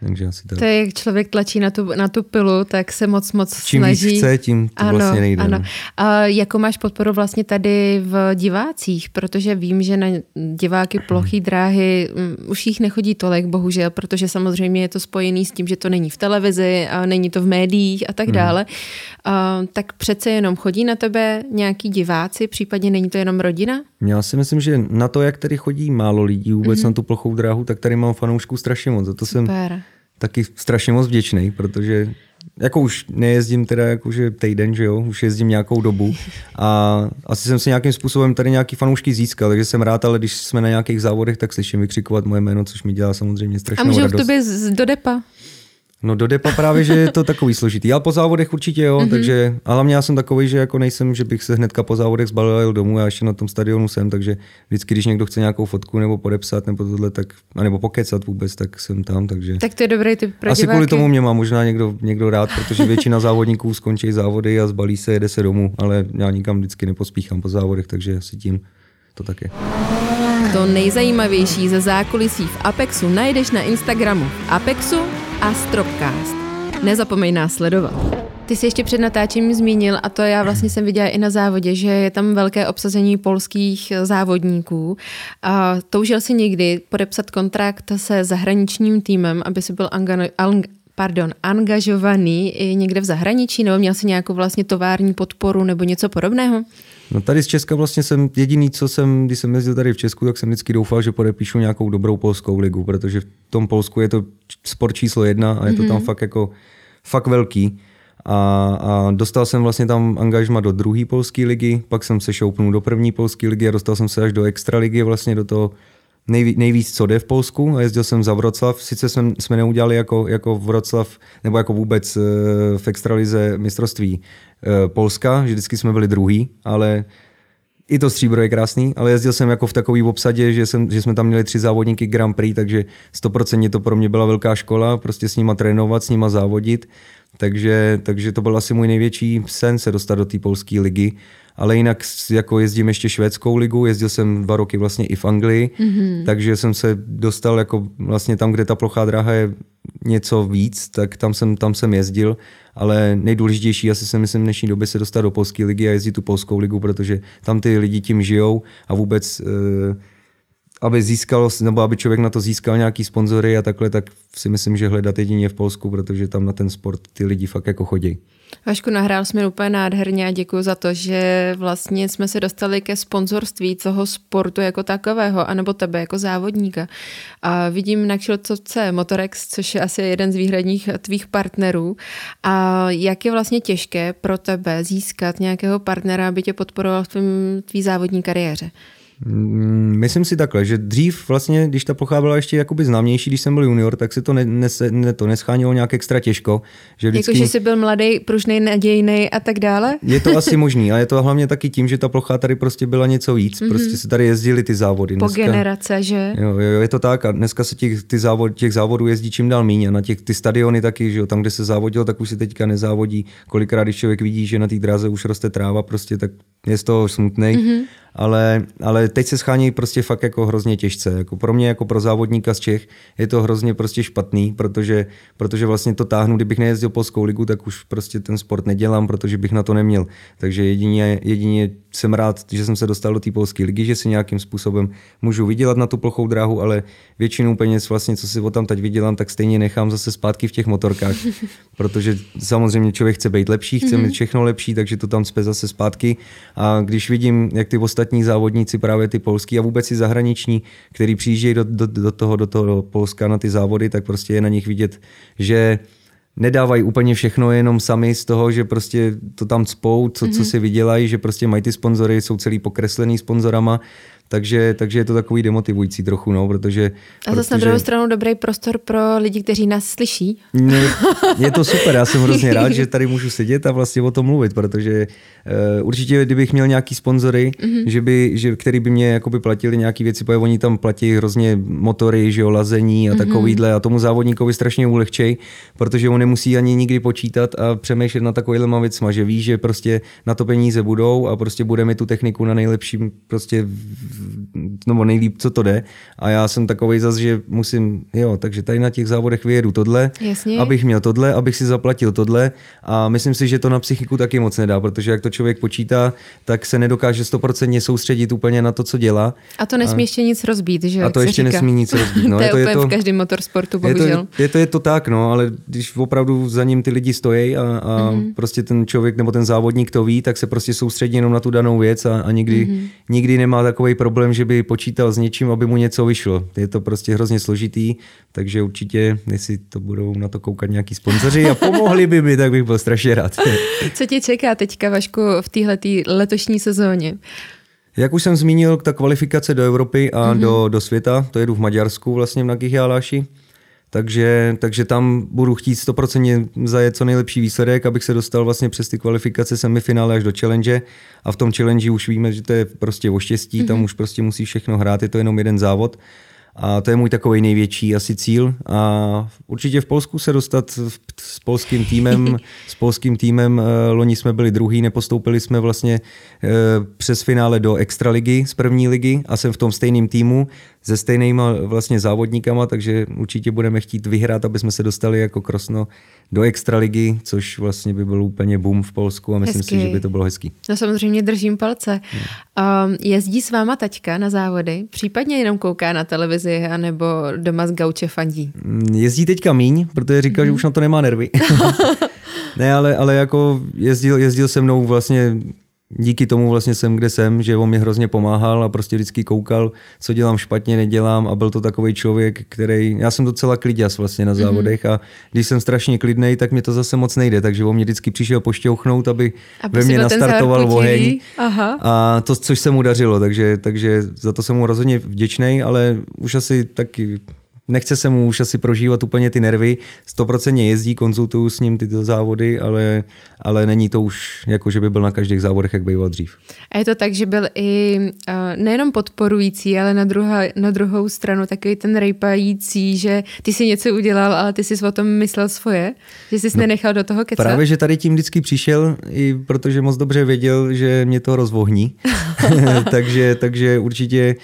Takže asi tak. To je, jak člověk tlačí na tu, na tu pilu, tak se moc, moc Čím víc snaží. chce, tím to ano, vlastně nejde. Ano. no. A jakou máš podporu vlastně tady v divácích? Protože vím, že na diváky plochý dráhy um, už jich nechodí tolik, bohužel, protože samozřejmě je to spojený s tím, že to není v televizi a není to v médiích a tak dále. A, tak přece jenom chodí na tebe nějaký diváci, případně není to jenom rodina? Já si myslím, že na to, jak tady chodí málo lidí vůbec mm-hmm. na tu plochou dráhu, tak tady mám fanoušků strašně moc. Za to jsem Super. Taky strašně moc vděčný, protože jako už nejezdím teda jakože týden, že jo, už jezdím nějakou dobu a asi jsem si nějakým způsobem tady nějaký fanoušky získal, takže jsem rád, ale když jsme na nějakých závodech, tak slyším vykřikovat moje jméno, což mi dělá samozřejmě A strašnou můžou v radost. tobě z- do depa? No do depa právě, že je to takový složitý. Já po závodech určitě jo, mm-hmm. takže, a hlavně já jsem takový, že jako nejsem, že bych se hnedka po závodech zbalil a jel domů, já ještě na tom stadionu jsem, takže vždycky, když někdo chce nějakou fotku nebo podepsat nebo tohle, tak, a nebo pokecat vůbec, tak jsem tam, takže. Tak to je dobrý typ pro Asi kvůli tomu mě má možná někdo, někdo rád, protože většina závodníků skončí závody a zbalí se, jede se domů, ale já nikam vždycky nepospíchám po závodech, takže asi tím to tak je. To nejzajímavější ze zákulisí v Apexu najdeš na Instagramu Apexu a Stropcast. Nezapomeň nás sledovat. Ty jsi ještě před natáčením zmínil, a to já vlastně jsem viděla i na závodě, že je tam velké obsazení polských závodníků. A toužil si někdy podepsat kontrakt se zahraničním týmem, aby si byl angano, ang, pardon, angažovaný i někde v zahraničí, nebo měl jsi nějakou vlastně tovární podporu nebo něco podobného? No tady z Česka vlastně jsem jediný, co jsem, když jsem jezdil tady v Česku, tak jsem vždycky doufal, že podepíšu nějakou dobrou polskou ligu, protože v tom Polsku je to sport číslo jedna a je to mm-hmm. tam mhm. fakt jako fakt velký. A, a dostal jsem vlastně tam angažma do druhé polské ligy, pak jsem se šoupnul do první polské ligy a dostal jsem se až do extraligy, vlastně do toho nejví, nejvíc, co jde v Polsku a jezdil jsem za Vroclav. Sice jsme, jsme neudělali jako, jako Vroclav, nebo jako vůbec eh, v extralize mistrovství Polska, že vždycky jsme byli druhý, ale i to stříbro je krásný, ale jezdil jsem jako v takový obsadě, že, jsem, že jsme tam měli tři závodníky Grand Prix, takže 100% to pro mě byla velká škola, prostě s nima trénovat, s nima závodit. Takže, takže to byl asi můj největší sen se dostat do té polské ligy ale jinak jako jezdím ještě švédskou ligu, jezdil jsem dva roky vlastně i v Anglii, mm-hmm. takže jsem se dostal jako vlastně tam, kde ta plochá dráha je něco víc, tak tam jsem, tam jsem jezdil, ale nejdůležitější asi si myslím v dnešní době se dostat do polské ligy a jezdit tu polskou ligu, protože tam ty lidi tím žijou a vůbec eh, aby získal, nebo aby člověk na to získal nějaký sponzory a takhle, tak si myslím, že hledat jedině v Polsku, protože tam na ten sport ty lidi fakt jako chodí. Vašku, nahrál jsme úplně nádherně a děkuji za to, že vlastně jsme se dostali ke sponzorství toho sportu jako takového, anebo tebe jako závodníka. A vidím na kšilcovce Motorex, což je asi jeden z výhradních tvých partnerů. A jak je vlastně těžké pro tebe získat nějakého partnera, aby tě podporoval v tvý závodní kariéře? Mm, myslím si takhle, že dřív vlastně, když ta plocha byla ještě jakoby známější, když jsem byl junior, tak se to, ne, ne, ne, to neschánilo nějak extra těžko. Že vždycky... Jako, že jsi byl mladý, pružný, nadějný a tak dále? Je to asi možný, ale je to hlavně taky tím, že ta plocha tady prostě byla něco víc. Mm-hmm. Prostě se tady jezdili ty závody. Dneska, po generace, že? Jo, jo, je to tak a dneska se těch, ty závod, těch závodů jezdí čím dál a na těch ty stadiony taky, že jo, tam, kde se závodil, tak už se teďka nezávodí. Kolikrát, když člověk vidí, že na té dráze už roste tráva, prostě tak je z toho smutný. Mm-hmm ale, ale teď se schání prostě fakt jako hrozně těžce. Jako pro mě, jako pro závodníka z Čech, je to hrozně prostě špatný, protože, protože vlastně to táhnu, kdybych nejezdil polskou ligu, tak už prostě ten sport nedělám, protože bych na to neměl. Takže jedině, jedině jsem rád, že jsem se dostal do té polské ligy, že si nějakým způsobem můžu vydělat na tu plochou dráhu, ale většinu peněz vlastně, co si o tam teď vydělám, tak stejně nechám zase zpátky v těch motorkách, protože samozřejmě člověk chce být lepší, chce mít všechno lepší, takže to tam spe zase zpátky. A když vidím, jak ty ostatní závodníci, právě ty polský a vůbec i zahraniční, který přijíždějí do, do, do, toho, do toho do Polska na ty závody, tak prostě je na nich vidět, že nedávají úplně všechno jenom sami z toho, že prostě to tam cpou, co, mm-hmm. co mhm. si vydělají, že prostě mají ty sponzory, jsou celý pokreslený sponzorama, takže, takže je to takový demotivující trochu, no, protože... A zase protože... na druhou stranu dobrý prostor pro lidi, kteří nás slyší. Ne, je to super, já jsem hrozně rád, že tady můžu sedět a vlastně o tom mluvit, protože uh, určitě, kdybych měl nějaký sponzory, mm-hmm. že by, že, který by mě jakoby platili nějaké věci, protože oni tam platí hrozně motory, že jo, lazení a mm-hmm. takovýhle a tomu závodníkovi strašně ulehčej, protože on nemusí ani nikdy počítat a přemýšlet na takovýhle věcma, že ví, že prostě na to peníze budou a prostě budeme tu techniku na nejlepším prostě nebo nejlíp, co to jde. A já jsem takový zas, že musím, jo, takže tady na těch závodech vyjedu tohle, Jasně. abych měl tohle, abych si zaplatil tohle. A myslím si, že to na psychiku taky moc nedá, protože jak to člověk počítá, tak se nedokáže stoprocentně soustředit úplně na to, co dělá. A to nesmí a, ještě nic rozbít, že? A to ještě říká. nesmí nic rozbít. No, to je, to, je to, v každém motorsportu, bohužel. Je to, je to, je to tak, no, ale když opravdu za ním ty lidi stojí a, a mm-hmm. prostě ten člověk nebo ten závodník to ví, tak se prostě soustředí jenom na tu danou věc a, a nikdy, mm-hmm. nikdy nemá takový problém, že by počítal s něčím, aby mu něco vyšlo. Je to prostě hrozně složitý, takže určitě, jestli to budou na to koukat nějaký sponzoři a pomohli by mi, tak bych byl strašně rád. Co tě čeká teďka, Vašku, v téhle letošní sezóně? Jak už jsem zmínil, ta kvalifikace do Evropy a mm-hmm. do, do světa, to jedu v Maďarsku vlastně v Nagiháláši takže, takže tam budu chtít 100% zajet co nejlepší výsledek, abych se dostal vlastně přes ty kvalifikace semifinále až do challenge a v tom challenge už víme, že to je prostě o štěstí, mm-hmm. tam mhm. už prostě musí všechno hrát, je to jenom jeden závod a to je můj takový největší asi cíl. A určitě v Polsku se dostat s polským týmem. s polským týmem eh, loni jsme byli druhý, nepostoupili jsme vlastně eh, přes finále do extraligy z první ligy a jsem v tom stejným týmu se stejnýma vlastně závodníkama, takže určitě budeme chtít vyhrát, aby jsme se dostali jako Krosno do extraligy, což vlastně by byl úplně boom v Polsku a myslím hezký. si, že by to bylo hezký. No samozřejmě držím palce. Hmm. Um, jezdí s váma taťka na závody? Případně jenom kouká na televizi anebo doma z gauče fandí? Mm, jezdí teďka míň, protože říkal, hmm. že mhm. už na to nemá nervy. ne, ale, ale jako jezdil, jezdil se mnou vlastně díky tomu vlastně jsem, kde jsem, že on mi hrozně pomáhal a prostě vždycky koukal, co dělám špatně, nedělám a byl to takový člověk, který, já jsem docela kliděs vlastně na mhm. závodech mm-hmm. a když jsem strašně klidnej, tak mi to zase moc nejde, takže on mě vždycky přišel pošťouchnout, aby, aby ve mně nastartoval oheň Aha. a to, což se mu dařilo, takže, takže za to jsem mu rozhodně vděčný, ale už asi taky nechce se mu už asi prožívat úplně ty nervy, stoprocentně jezdí, konzultuju s ním tyto závody, ale, ale není to už jako, že by byl na každých závodech, jak býval dřív. A je to tak, že byl i uh, nejenom podporující, ale na, druhá, na druhou stranu takový ten rejpající, že ty si něco udělal, ale ty jsi o tom myslel svoje, že jsi no, nenechal do toho kecat? Právě, že tady tím vždycky přišel, i protože moc dobře věděl, že mě to rozvohní. takže, takže určitě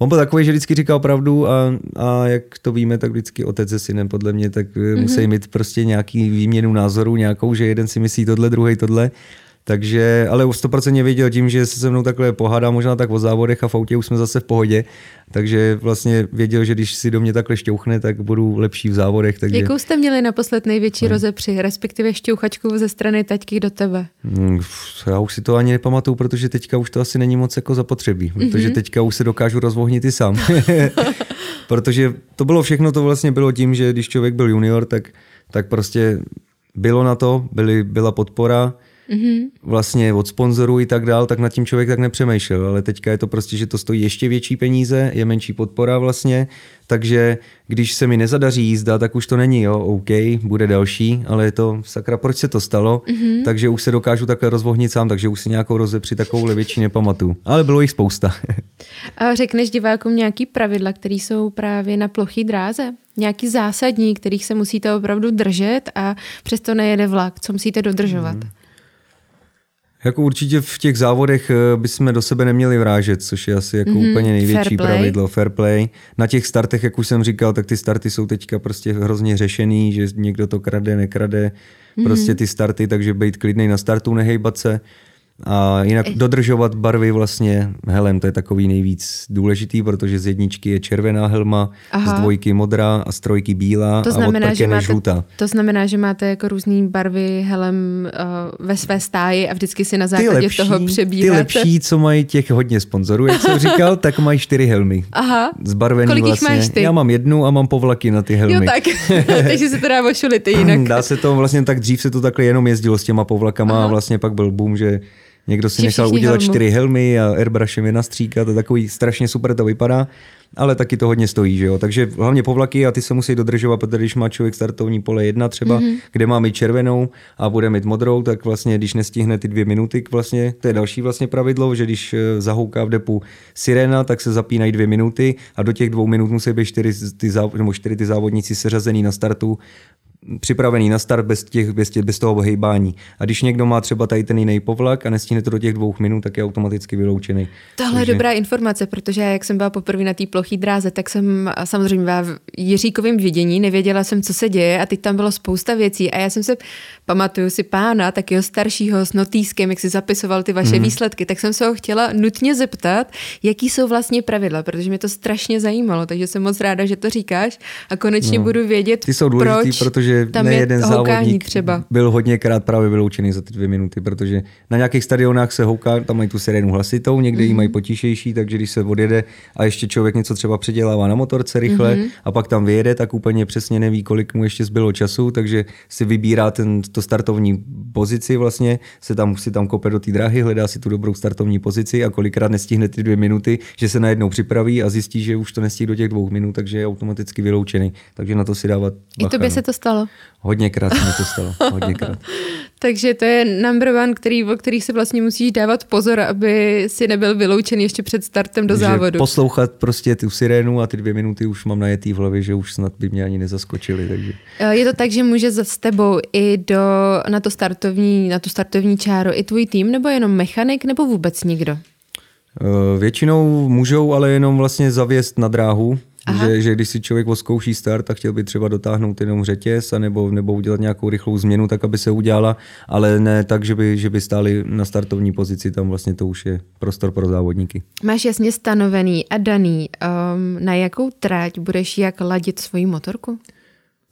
On byl takový, že vždycky říkal pravdu a, a jak to víme, tak vždycky otec se synem podle mě, tak mm-hmm. musí mít prostě nějaký výměnu názorů nějakou, že jeden si myslí tohle, druhý tohle takže, ale 100% věděl tím, že se se mnou takhle pohádá možná tak o závodech a v autě už jsme zase v pohodě, takže vlastně věděl, že když si do mě takhle šťouchne, tak budu lepší v závodech. Takže... Jakou jste měli naposled největší hmm. rozepři, respektive šťouchačku ze strany taťky do tebe? Hmm, já už si to ani nepamatuju, protože teďka už to asi není moc jako zapotřebí, protože mm-hmm. teďka už se dokážu rozvohnit i sám. protože to bylo všechno, to vlastně bylo tím, že když člověk byl junior, tak, tak prostě bylo na to, byly, byla podpora, mm-hmm. vlastně od sponzorů i tak dál, tak nad tím člověk tak nepřemýšlel, ale teďka je to prostě, že to stojí ještě větší peníze, je menší podpora vlastně, takže když se mi nezadaří jízda, tak už to není, jo, OK, bude další, ale je to, sakra, proč se to stalo, mm-hmm. takže už se dokážu takhle rozvohnit sám, takže už si nějakou rozepři takovou větší nepamatuju, ale bylo jich spousta. A řekneš divákům nějaký pravidla, které jsou právě na plochý dráze? Nějaký zásadní, kterých se musíte opravdu držet a přesto nejede vlak, co musíte dodržovat? Mm. Jako určitě v těch závodech eh, bychom do sebe neměli vrážet, což je asi jako mm-hmm, úplně největší fair pravidlo, fair play. Na těch startech, jak už jsem říkal, tak ty starty jsou teďka prostě hrozně řešený, že někdo to krade, nekrade, mm-hmm. prostě ty starty, takže být klidný na startu, nehejbat se. A jinak dodržovat barvy vlastně helem, to je takový nejvíc důležitý, protože z jedničky je červená helma, Aha. z dvojky modrá a z trojky bílá to znamená, a od že máte, žlutá. To znamená, že máte jako různý barvy helem uh, ve své stáji a vždycky si na základě lepší, toho přebíráte. Ty lepší, co mají těch hodně sponzorů, jak jsem říkal, tak mají čtyři helmy. Aha. Zbarvený Kolik vlastně. máš ty? Já mám jednu a mám povlaky na ty helmy. Jo tak, takže se to dá ošulit jinak. Dá se to, vlastně tak dřív se to takhle jenom jezdilo s těma povlakama Aha. a vlastně pak byl boom, že Někdo si nechal udělat helmu. čtyři helmy a airbrushem je nastříkat, to takový strašně super to vypadá, ale taky to hodně stojí, že jo. Takže hlavně povlaky a ty se musí dodržovat, protože když má člověk startovní pole jedna třeba, mm-hmm. kde má mít červenou a bude mít modrou, tak vlastně když nestihne ty dvě minuty, vlastně, to je další vlastně pravidlo, že když eh, zahouká v depu sirena, tak se zapínají dvě minuty a do těch dvou minut musí být čtyři ty, záv- nebo čtyři ty závodníci seřazený na startu připravený na start bez, těch, bez, těch, bez toho hejbání. A když někdo má třeba tady ten jiný povlak a nestihne to do těch dvou minut, tak je automaticky vyloučený. Tohle Takže... je dobrá informace, protože jak jsem byla poprvé na té ploché dráze, tak jsem samozřejmě v Jiříkovém vidění, nevěděla jsem, co se děje a teď tam bylo spousta věcí a já jsem se, pamatuju si pána, takého staršího s notýskem, jak si zapisoval ty vaše mm. výsledky, tak jsem se ho chtěla nutně zeptat, jaký jsou vlastně pravidla, protože mě to strašně zajímalo, takže jsem moc ráda, že to říkáš a konečně no. budu vědět, Ty jsou důležitý, proč protože že tam ne jeden závodník třeba. byl hodněkrát právě vyloučený za ty dvě minuty, protože na nějakých stadionách se houká, tam mají tu sirénu hlasitou, někde mm-hmm. ji mají potišejší, takže když se odjede a ještě člověk něco třeba předělává na motorce rychle mm-hmm. a pak tam vyjede, tak úplně přesně neví, kolik mu ještě zbylo času, takže si vybírá ten, to startovní pozici vlastně, se tam, si tam kope do té dráhy, hledá si tu dobrou startovní pozici a kolikrát nestihne ty dvě minuty, že se najednou připraví a zjistí, že už to nestihne do těch dvou minut, takže je automaticky vyloučený. Takže na to si dávat bacha. I tobě se to stalo? Hodněkrát se mi to stalo. Hodněkrát. Takže to je number one, který, o který se vlastně musíš dávat pozor, aby si nebyl vyloučen ještě před startem do závodu. Poslouchat prostě tu sirénu a ty dvě minuty už mám najetý v hlavě, že už snad by mě ani nezaskočili. Takže. Eh, je to tak, že může za s tebou i do, na, to startovní, na tu startovní čáru i tvůj tým, nebo jenom mechanik, nebo vůbec nikdo? Uh, většinou můžou ale jenom vlastně zavěst na dráhu, že, že když si člověk oskouší start a chtěl by třeba dotáhnout jenom řetěz a nebo, nebo udělat nějakou rychlou změnu, tak aby se udělala, ale ne tak, že by, že by stáli na startovní pozici, tam vlastně to už je prostor pro závodníky. Máš jasně stanovený a daný, um, na jakou trať budeš jak ladit svoji motorku?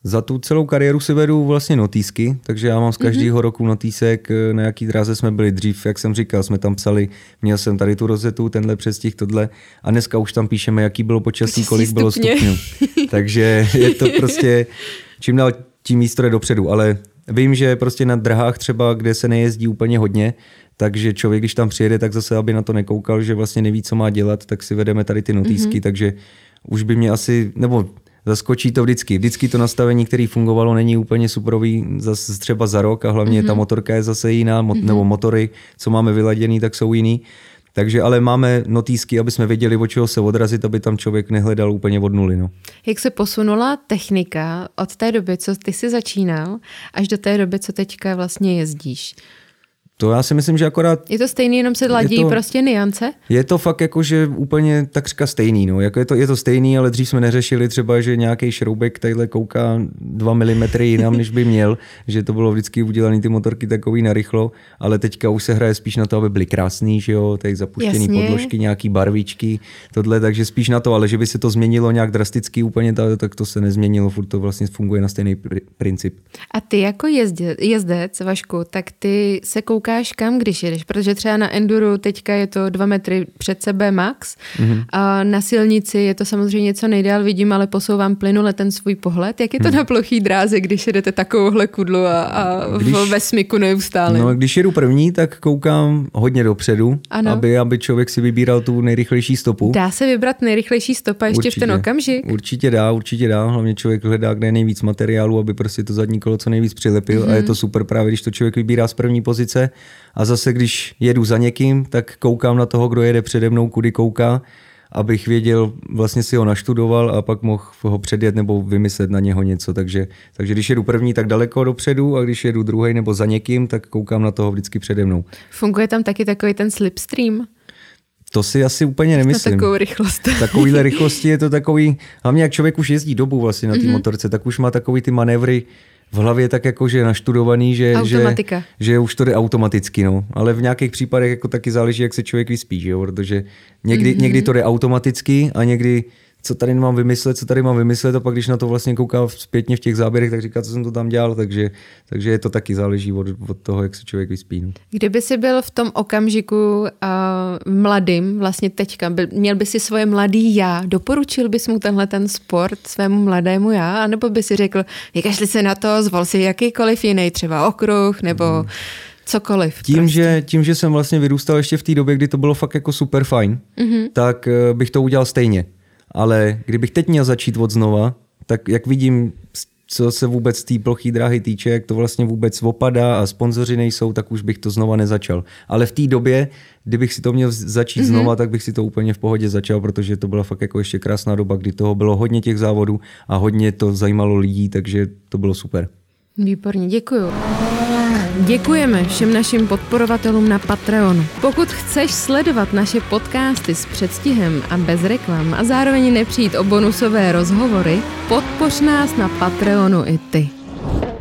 Za tu celou kariéru si vedu vlastně notýsky, takže já mám z každého mm-hmm. roku notýsek, eh, na jaký dráze jsme byli dřív, jak jsem říkal, jsme tam psali, měl jsem tady tu rozetu, tenhle přestih, tohle a dneska už tam píšeme, jaký bylo počasí, kolik stupně. bylo stupňů. takže je to prostě čím dál tím místo je dopředu, ale vím, že prostě na drahách třeba, kde se nejezdí úplně hodně, takže člověk, když tam přijede, tak zase, aby na to nekoukal, že vlastně neví, co má dělat, tak si vedeme tady ty notýsky, mm-hmm. takže už by mě asi, nebo zaskočí to vždycky. Vždycky to nastavení, které fungovalo, není úplně superový zase třeba za rok a hlavně mm-hmm. ta motorka je zase jiná, mo- mm-hmm. nebo motory, co máme vyladěný, tak jsou jiný. Takže ale máme notýsky, aby jsme věděli, o čeho se odrazit, aby tam člověk nehledal úplně od nuly. No. Jak se posunula technika od té doby, co ty jsi začínal, až do té doby, co teďka vlastně jezdíš? To já si myslím, že akorát... Je to stejný, jenom se ladí to, prostě niance? Je to fakt jako, že úplně takřka stejný. No. Jako je, to, je to stejný, ale dřív jsme neřešili třeba, že nějaký šroubek tadyhle kouká 2 mm jinam, než by měl, že to bylo vždycky udělané ty motorky takový narychlo, ale teďka už se hraje spíš na to, aby byly krásný, že jo, tak zapuštěný Jasně. podložky, nějaký barvičky, tohle, takže spíš na to, ale že by se to změnilo nějak drasticky úplně, tak to se nezměnilo, furt to vlastně funguje na stejný princip. A ty jako jezdec, jezdec Vašku, tak ty se koukáš koukáš kam, když jedeš, protože třeba na enduru teďka je to dva metry před sebe max mm-hmm. a na silnici je to samozřejmě něco nejdál vidím, ale posouvám plynule ten svůj pohled. Jak je to mm. na plochý dráze, když jedete takovouhle kudlu a, a když, ve smyku neustále? No, když jedu první, tak koukám hodně dopředu, aby, aby člověk si vybíral tu nejrychlejší stopu. Dá se vybrat nejrychlejší stopa ještě určitě, v ten okamžik? Určitě dá, určitě dá. Hlavně člověk hledá, kde je nejvíc materiálu, aby prostě to zadní kolo co nejvíc přilepil mm-hmm. a je to super právě, když to člověk vybírá z první pozice a zase, když jedu za někým, tak koukám na toho, kdo jede přede mnou, kudy kouká, abych věděl, vlastně si ho naštudoval a pak mohl ho předjet nebo vymyslet na něho něco. Takže, takže když jedu první, tak daleko dopředu a když jedu druhý nebo za někým, tak koukám na toho vždycky přede mnou. Funguje tam taky takový ten slipstream? To si asi úplně nemyslím. Na takovou rychlost. Takovýhle rychlosti je to takový, hlavně jak člověk už jezdí dobu vlastně na té mm-hmm. motorce, tak už má takový ty manévry, v hlavě tak jako, že je naštudovaný, že, že, že už to jde automaticky, no. Ale v nějakých případech jako taky záleží, jak se člověk vyspí, že jo? protože někdy, mm-hmm. někdy to jde automaticky a někdy co tady mám vymyslet, co tady mám vymyslet a pak když na to vlastně koukám zpětně v těch záběrech, tak říká, co jsem to tam dělal, takže, takže je to taky záleží od, od toho, jak se člověk vyspí. No. Kdyby si byl v tom okamžiku uh, mladým, vlastně teďka, byl, měl by si svoje mladý já, doporučil bys mu tenhle ten sport svému mladému já, anebo by si řekl, vykašli se na to, zvol si jakýkoliv jiný, třeba okruh, nebo hmm. cokoliv. Tím, prostě. že, tím, že jsem vlastně vyrůstal ještě v té době, kdy to bylo fakt jako super fajn, mm-hmm. tak uh, bych to udělal stejně ale kdybych teď měl začít od znova, tak jak vidím, co se vůbec té plochý dráhy týče, jak to vlastně vůbec opadá a sponzoři nejsou, tak už bych to znova nezačal. Ale v té době, kdybych si to měl začít mm-hmm. znova, tak bych si to úplně v pohodě začal, protože to byla fakt jako ještě krásná doba, kdy toho bylo hodně těch závodů a hodně to zajímalo lidí, takže to bylo super. Výborně, děkuju. Děkujeme všem našim podporovatelům na Patreonu. Pokud chceš sledovat naše podcasty s předstihem a bez reklam a zároveň nepřijít o bonusové rozhovory, podpoř nás na Patreonu i ty.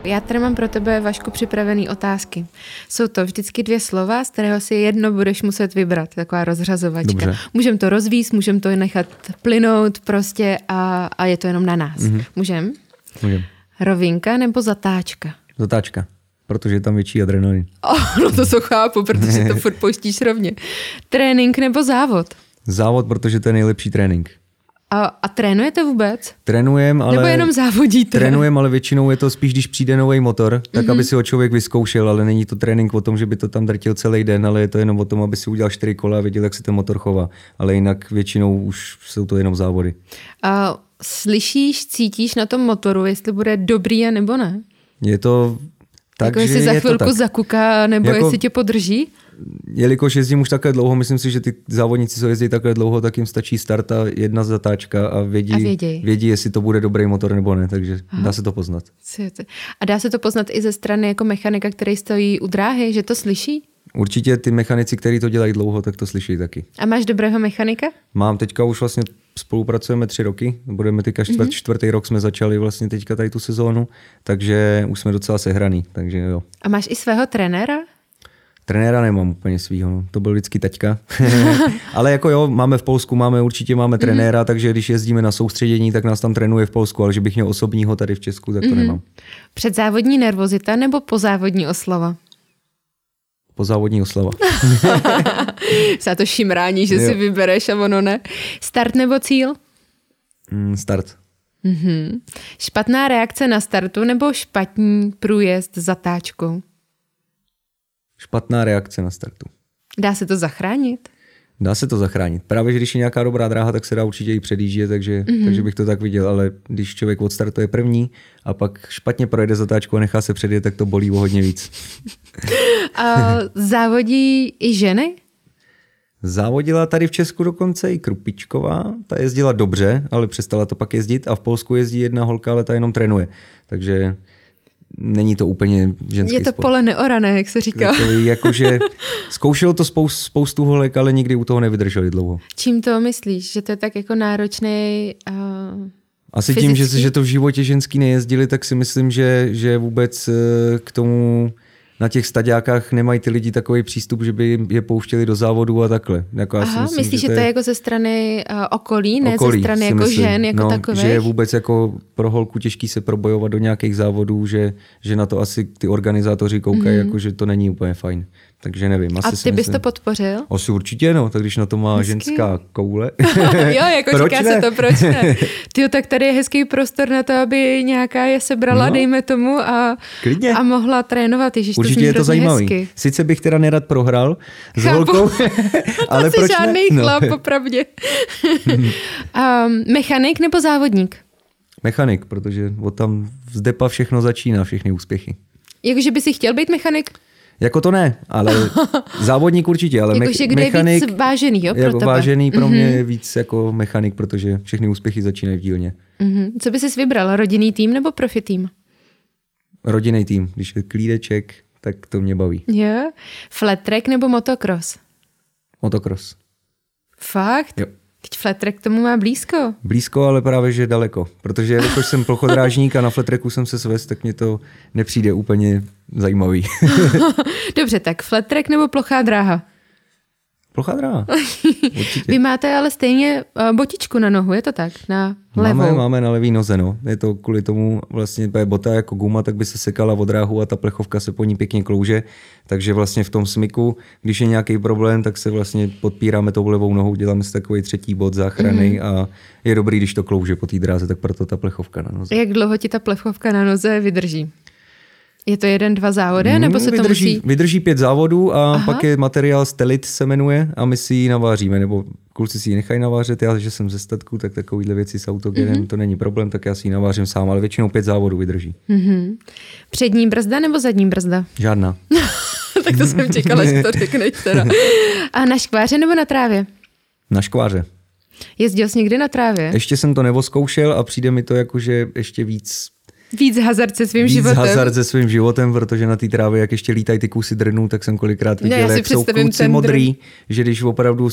Já tady mám pro tebe, Vašku, připravené otázky. Jsou to vždycky dvě slova, z kterého si jedno budeš muset vybrat, taková rozřazovačka. Můžeme to rozvíst, můžeme to nechat plynout prostě a, a je to jenom na nás. Mm-hmm. Můžem? Můžem. Rovinka nebo zatáčka? Zatáčka protože je tam větší adrenalin. Oh, no to to chápu, protože to furt pouštíš rovně. Trénink nebo závod? Závod, protože to je nejlepší trénink. A, a trénujete vůbec? Trénujem, ale... Nebo jenom závodíte? Trénujem, ale většinou je to spíš, když přijde nový motor, tak mm-hmm. aby si ho člověk vyzkoušel, ale není to trénink o tom, že by to tam drtil celý den, ale je to jenom o tom, aby si udělal čtyři kola a věděl, jak se ten motor chová. Ale jinak většinou už jsou to jenom závody. A slyšíš, cítíš na tom motoru, jestli bude dobrý a nebo ne? Je to tak, jako jestli za chvilku zakuká, nebo jako, jestli tě podrží? Jelikož jezdím už takhle dlouho, myslím si, že ty závodníci, co jezdí takhle dlouho, tak jim stačí start a jedna zatáčka a vědí, a vědí jestli to bude dobrý motor nebo ne, takže Aha. dá se to poznat. A dá se to poznat i ze strany jako mechanika, který stojí u dráhy, že to slyší? Určitě ty mechanici, kteří to dělají dlouho, tak to slyší taky. A máš dobrého mechanika? Mám teďka už vlastně spolupracujeme tři roky, budeme teďka čtvrt, mm-hmm. čtvrtý rok jsme začali vlastně teďka tady tu sezónu, takže už jsme docela sehraný, takže jo. A máš i svého trenéra? Trenéra nemám úplně svýho, no. to byl vždycky taťka. ale jako jo, máme v Polsku, máme určitě máme mm-hmm. trenéra, takže když jezdíme na soustředění, tak nás tam trénuje v Polsku, ale že bych měl osobního tady v Česku, tak to mm-hmm. nemám. Předzávodní nervozita nebo pozávodní oslava? Pozávodní oslava. Se to šimrání, že jo. si vybereš a ono ne. Start nebo cíl? Mm, start. Mm-hmm. Špatná reakce na startu nebo špatný průjezd zatáčkou? špatná reakce na startu. Dá se to zachránit? Dá se to zachránit. Právě, že když je nějaká dobrá dráha, tak se dá určitě i předjíždět, takže, mm-hmm. takže bych to tak viděl, ale když člověk odstartuje první a pak špatně projede zatáčku a nechá se předjet, tak to bolí o hodně víc. a závodí i ženy? Závodila tady v Česku dokonce i Krupičková, ta jezdila dobře, ale přestala to pak jezdit a v Polsku jezdí jedna holka, ale ta jenom trénuje. Takže není to úplně ženský Je to sport. pole neorané, jak se říká. Jakože zkoušelo to spoustu, spoustu holek, ale nikdy u toho nevydrželi dlouho. Čím to myslíš? Že to je tak jako náročný uh, Asi fyzicky? tím, že, že to v životě ženský nejezdili, tak si myslím, že, že vůbec uh, k tomu na těch staďákách nemají ty lidi takový přístup, že by je pouštěli do závodu a takhle. Jako Aha, myslím, myslíš, že to je jako ze strany uh, okolí, ne okolí, ze strany jako myslím. žen jako no, takové? Že je vůbec jako pro holku těžký se probojovat do nějakých závodů, že, že na to asi ty organizátoři koukají, mm-hmm. jako, že to není úplně fajn. Takže nevím. Asi a ty bys myslím, to podpořil? Asi určitě, no, tak když na to má Hezky. ženská koule. jo, jako proč říká ne? se to, proč ne? Tyjo, tak tady je hezký prostor na to, aby nějaká je sebrala, no, dejme tomu, a, klidně. a mohla trénovat. Ježiš, Určitě to je to zajímavý. Hezky. Sice bych teda nerad prohrál s holkou, ale to proč žádný ne? chlap, no. popravdě. um, mechanik nebo závodník? Mechanik, protože od tam z depa všechno začíná, všechny úspěchy. Jakože by si chtěl být mechanik? Jako to ne, ale závodník určitě, ale jako, me- mechanik... Je víc vážený, jo, pro jako tebe. vážený pro mm-hmm. mě je víc jako mechanik, protože všechny úspěchy začínají v dílně. Mm-hmm. Co by jsi vybral, rodinný tým nebo profi tým? Rodinný tým, když je klídeček, tak to mě baví. Jo. Flat track nebo motocross? Motocross. Fakt? Jo. Teď flat track tomu má blízko. Blízko, ale právě že daleko. Protože jakož jsem plochodrážník a na flat tracku jsem se svést, tak mě to nepřijde úplně zajímavý. Dobře, tak flat track nebo plochá dráha? Plochá dráha. Vy máte ale stejně uh, botičku na nohu, je to tak? Na levou. Máme, máme na levý noze, no. Je to kvůli tomu vlastně bota jako guma, tak by se sekala od dráhu a ta plechovka se po ní pěkně klouže. Takže vlastně v tom smyku, když je nějaký problém, tak se vlastně podpíráme tou levou nohou, děláme si takový třetí bod záchrany mm-hmm. a je dobrý, když to klouže po té dráze, tak proto ta plechovka na noze. Jak dlouho ti ta plechovka na noze vydrží? Je to jeden, dva závody, hmm, nebo se vydrží, to musí... Vydrží pět závodů a Aha. pak je materiál Stelit se jmenuje a my si ji naváříme, nebo kluci si ji nechají navářet, já, že jsem ze statku, tak takovýhle věci s autogenem, mm-hmm. to není problém, tak já si ji navářím sám, ale většinou pět závodů vydrží. Mm-hmm. Přední brzda nebo zadní brzda? Žádná. tak to jsem čekala, že to řekneš teda. A na škváře nebo na trávě? Na škváře. Jezdil jsi někdy na trávě? Ještě jsem to nevoskoušel a přijde mi to jako, že ještě víc Víc hazard se svým Víc životem. hazard se svým životem, protože na té trávě, jak ještě lítají ty kusy drnů, tak jsem kolikrát viděl, no, jak jsou kluci modrý, drn. že když opravdu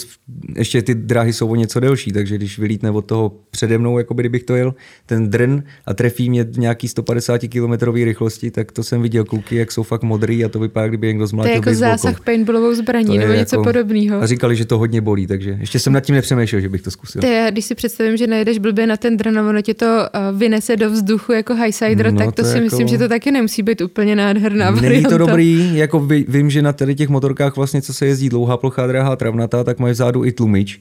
ještě ty dráhy jsou o něco delší, takže když vylítne od toho přede mnou, jako by kdybych to jel, ten drn a trefí mě v nějaký 150 km rychlosti, tak to jsem viděl kluky, jak jsou fakt modrý a to vypadá, kdyby někdo zmlátil To je jako zásah paintballovou zbraní nebo něco jako, podobného. A říkali, že to hodně bolí, takže ještě jsem nad tím nepřemýšlel, že bych to zkusil. To je, když si představím, že najedeš blbě na ten drn a ono tě to uh, vynese do vzduchu jako high sider, no, tak to, to si myslím, jako... že to taky nemusí být úplně nádherná Není varianta. to dobrý, jako vím, že na tady těch motorkách vlastně, co se jezdí dlouhá plochá dráha travnatá, tak mají vzadu i tlumič.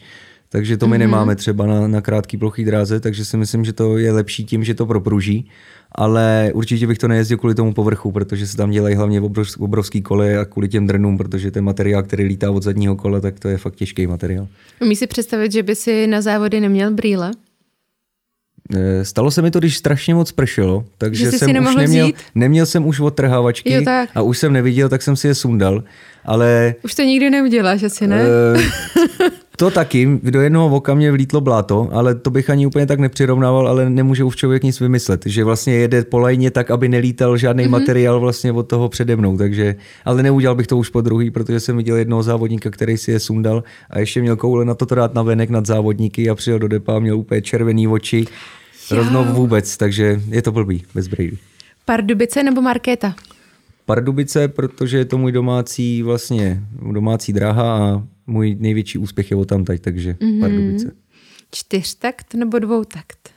Takže to my mm-hmm. nemáme třeba na, na krátký plochý dráze, takže si myslím, že to je lepší tím, že to propruží. Ale určitě bych to nejezdil kvůli tomu povrchu, protože se tam dělají hlavně obrovský, obrovský kole a kvůli těm drnům, protože ten materiál, který lítá od zadního kola, tak to je fakt těžký materiál. Umí si představit, že by si na závody neměl brýle? Eh, stalo se mi to, když strašně moc pršelo, takže že jsem už neměl, neměl jsem už odtrhávačky jo, tak. a už jsem neviděl, tak jsem si je sundal, ale... Už to nikdy neuděláš, asi ne? Uh, To taky, do jednoho oka mě vlítlo bláto, ale to bych ani úplně tak nepřirovnával, ale nemůže už člověk nic vymyslet, že vlastně jede po lajně tak, aby nelítal žádný mm-hmm. materiál vlastně od toho přede mnou, takže, ale neudělal bych to už po druhý, protože jsem viděl jednoho závodníka, který si je sundal a ještě měl koule na to to dát na venek nad závodníky a přijel do depa a měl úplně červený oči, rovnou vůbec, takže je to blbý, bez brýlí. Pardubice nebo Markéta? Pardubice, protože je to můj domácí vlastně domácí dráha a můj největší úspěch je o tam teď, takže mm-hmm. Pardubice. Čtyřtakt nebo dvoutakt?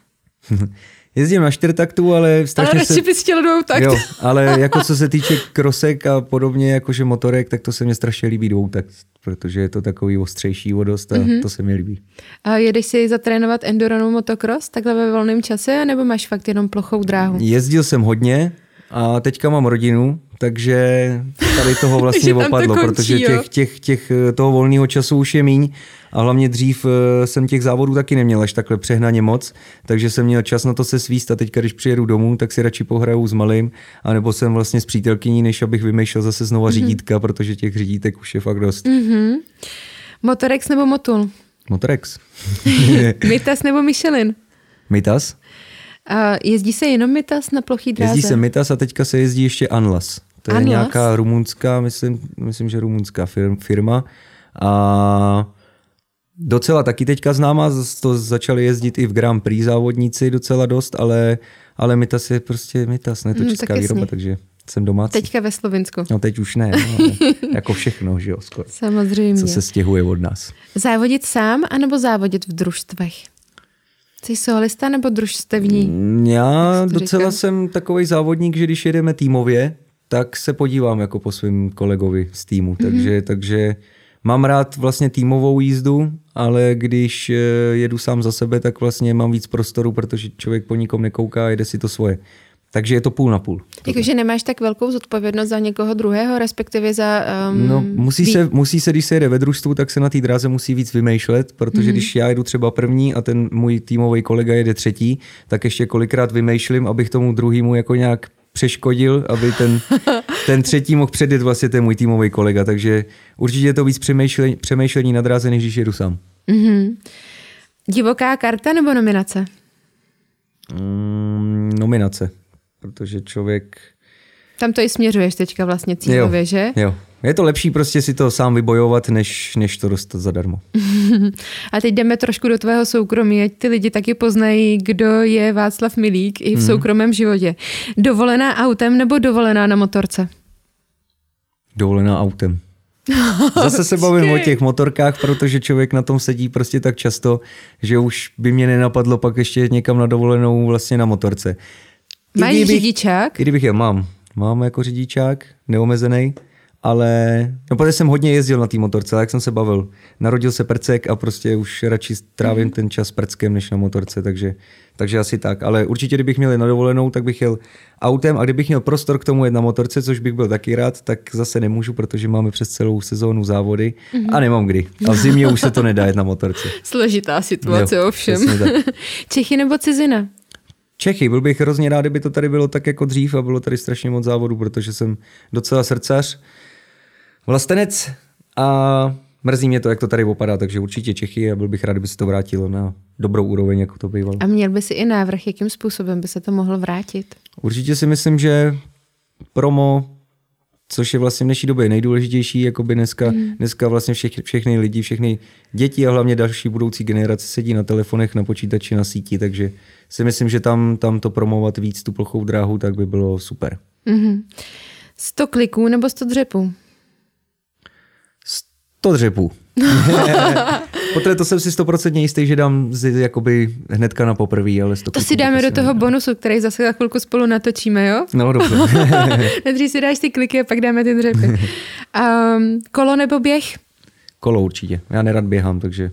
Jezdím na čtyřtaktu, ale strašně ale se... bys chtěl dvoutakt. Jo, ale jako co se týče krosek a podobně, jakože motorek, tak to se mně strašně líbí dvoutakt, protože je to takový ostřejší vodost a mm-hmm. to se mi líbí. A jedeš si zatrénovat enduro motocross takhle ve volném čase, nebo máš fakt jenom plochou dráhu? Jezdil jsem hodně a teďka mám rodinu, takže tady toho vlastně opadlo, to končí, protože těch, těch, těch, toho volného času už je míň a hlavně dřív eh, jsem těch závodů taky neměl až takhle přehnaně moc, takže jsem měl čas na to se svíst a teď, když přijedu domů, tak si radši pohraju s malým, anebo jsem vlastně s přítelkyní, než abych vymýšlel zase znova mm-hmm. řídítka, protože těch řídítek už je fakt dost. Mm-hmm. Motorex nebo Motul? Motorex. Mitas nebo Michelin? Mitas. A jezdí se jenom Mitas na plochý dráze? Jezdí se Mitas a teďka se jezdí ještě Anlas. To je Anlas? nějaká rumunská, myslím, myslím, že rumunská firma. A docela taky teďka známá, to začali jezdit i v Grand Prix závodníci docela dost, ale, ale Mitas je prostě Mitas, ne to mm, česká výroba, takže jsem domácí. Teďka ve Slovensku. No teď už ne, no, jako všechno, že jo, skoro. Samozřejmě. Co se stěhuje od nás. Závodit sám, anebo závodit v družstvech? Jsi solista nebo družstevní? Já docela říká? jsem takový závodník, že když jedeme týmově, tak se podívám jako po svém kolegovi z týmu. Mm-hmm. Takže, takže mám rád vlastně týmovou jízdu, ale když eh, jedu sám za sebe, tak vlastně mám víc prostoru, protože člověk po nikom nekouká a jede si to svoje. Takže je to půl na půl. Jakože nemáš tak velkou zodpovědnost za někoho druhého, respektive za... Um, no, musí se, musí se, když se jede ve družstvu, tak se na té dráze musí víc vymýšlet, protože mm-hmm. když já jedu třeba první a ten můj týmový kolega jede třetí, tak ještě kolikrát vymýšlím, abych tomu druhému jako nějak přeškodil, aby ten, ten třetí mohl předjet vlastně ten můj týmový kolega. Takže určitě je to víc přemýšlení, přemýšlení na dráze, než když jedu sám. Mm-hmm. Divoká karta nebo nominace? Mm, nominace protože člověk... Tam to i směřuješ teďka vlastně cílově, jo, že? Jo, je to lepší prostě si to sám vybojovat, než, než to dostat zadarmo. A teď jdeme trošku do tvého soukromí, ať ty lidi taky poznají, kdo je Václav Milík i v mm. soukromém životě. Dovolená autem nebo dovolená na motorce? Dovolená autem. Zase se bavím o těch motorkách, protože člověk na tom sedí prostě tak často, že už by mě nenapadlo pak ještě někam na dovolenou vlastně na motorce. Máš kdybych, řidičák? Kdybych je mám. Mám jako řidičák, neomezený, ale no, protože jsem hodně jezdil na té motorce, jak jsem se bavil. Narodil se prcek a prostě už radši trávím mm. ten čas prckem než na motorce, takže, takže asi tak. Ale určitě, kdybych měl na dovolenou, tak bych jel autem a kdybych měl prostor k tomu jet na motorce, což bych byl taky rád, tak zase nemůžu, protože máme přes celou sezónu závody mm-hmm. a nemám kdy. A v zimě už se to nedá jet na motorce. Složitá situace jo, ovšem. Čechy nebo cizina? Čechy. Byl bych hrozně rád, kdyby to tady bylo tak jako dřív a bylo tady strašně moc závodů, protože jsem docela srdcař, vlastenec a mrzí mě to, jak to tady opadá, takže určitě Čechy a byl bych rád, kdyby se to vrátilo na dobrou úroveň, jako to bývalo. A měl by si i návrh, jakým způsobem by se to mohlo vrátit? Určitě si myslím, že promo, což je vlastně v dnešní době nejdůležitější, jako by dneska, mm. dneska vlastně všech, všechny lidi, všechny děti a hlavně další budoucí generace sedí na telefonech, na počítači, na síti, takže si myslím, že tam, tam to promovat víc tu plochou dráhu, tak by bylo super. Mm-hmm. 100 kliků nebo 100 dřepů? 100 dřepů. Poté to jsem si stoprocentně jistý, že dám z, jakoby hnedka na poprví, ale 100 To si dáme do toho bonusu, který zase za chvilku spolu natočíme, jo? No, dobře. Nejdřív si dáš ty kliky a pak dáme ty dřepy. Um, kolo nebo běh? Kolo určitě. Já nerad běhám, takže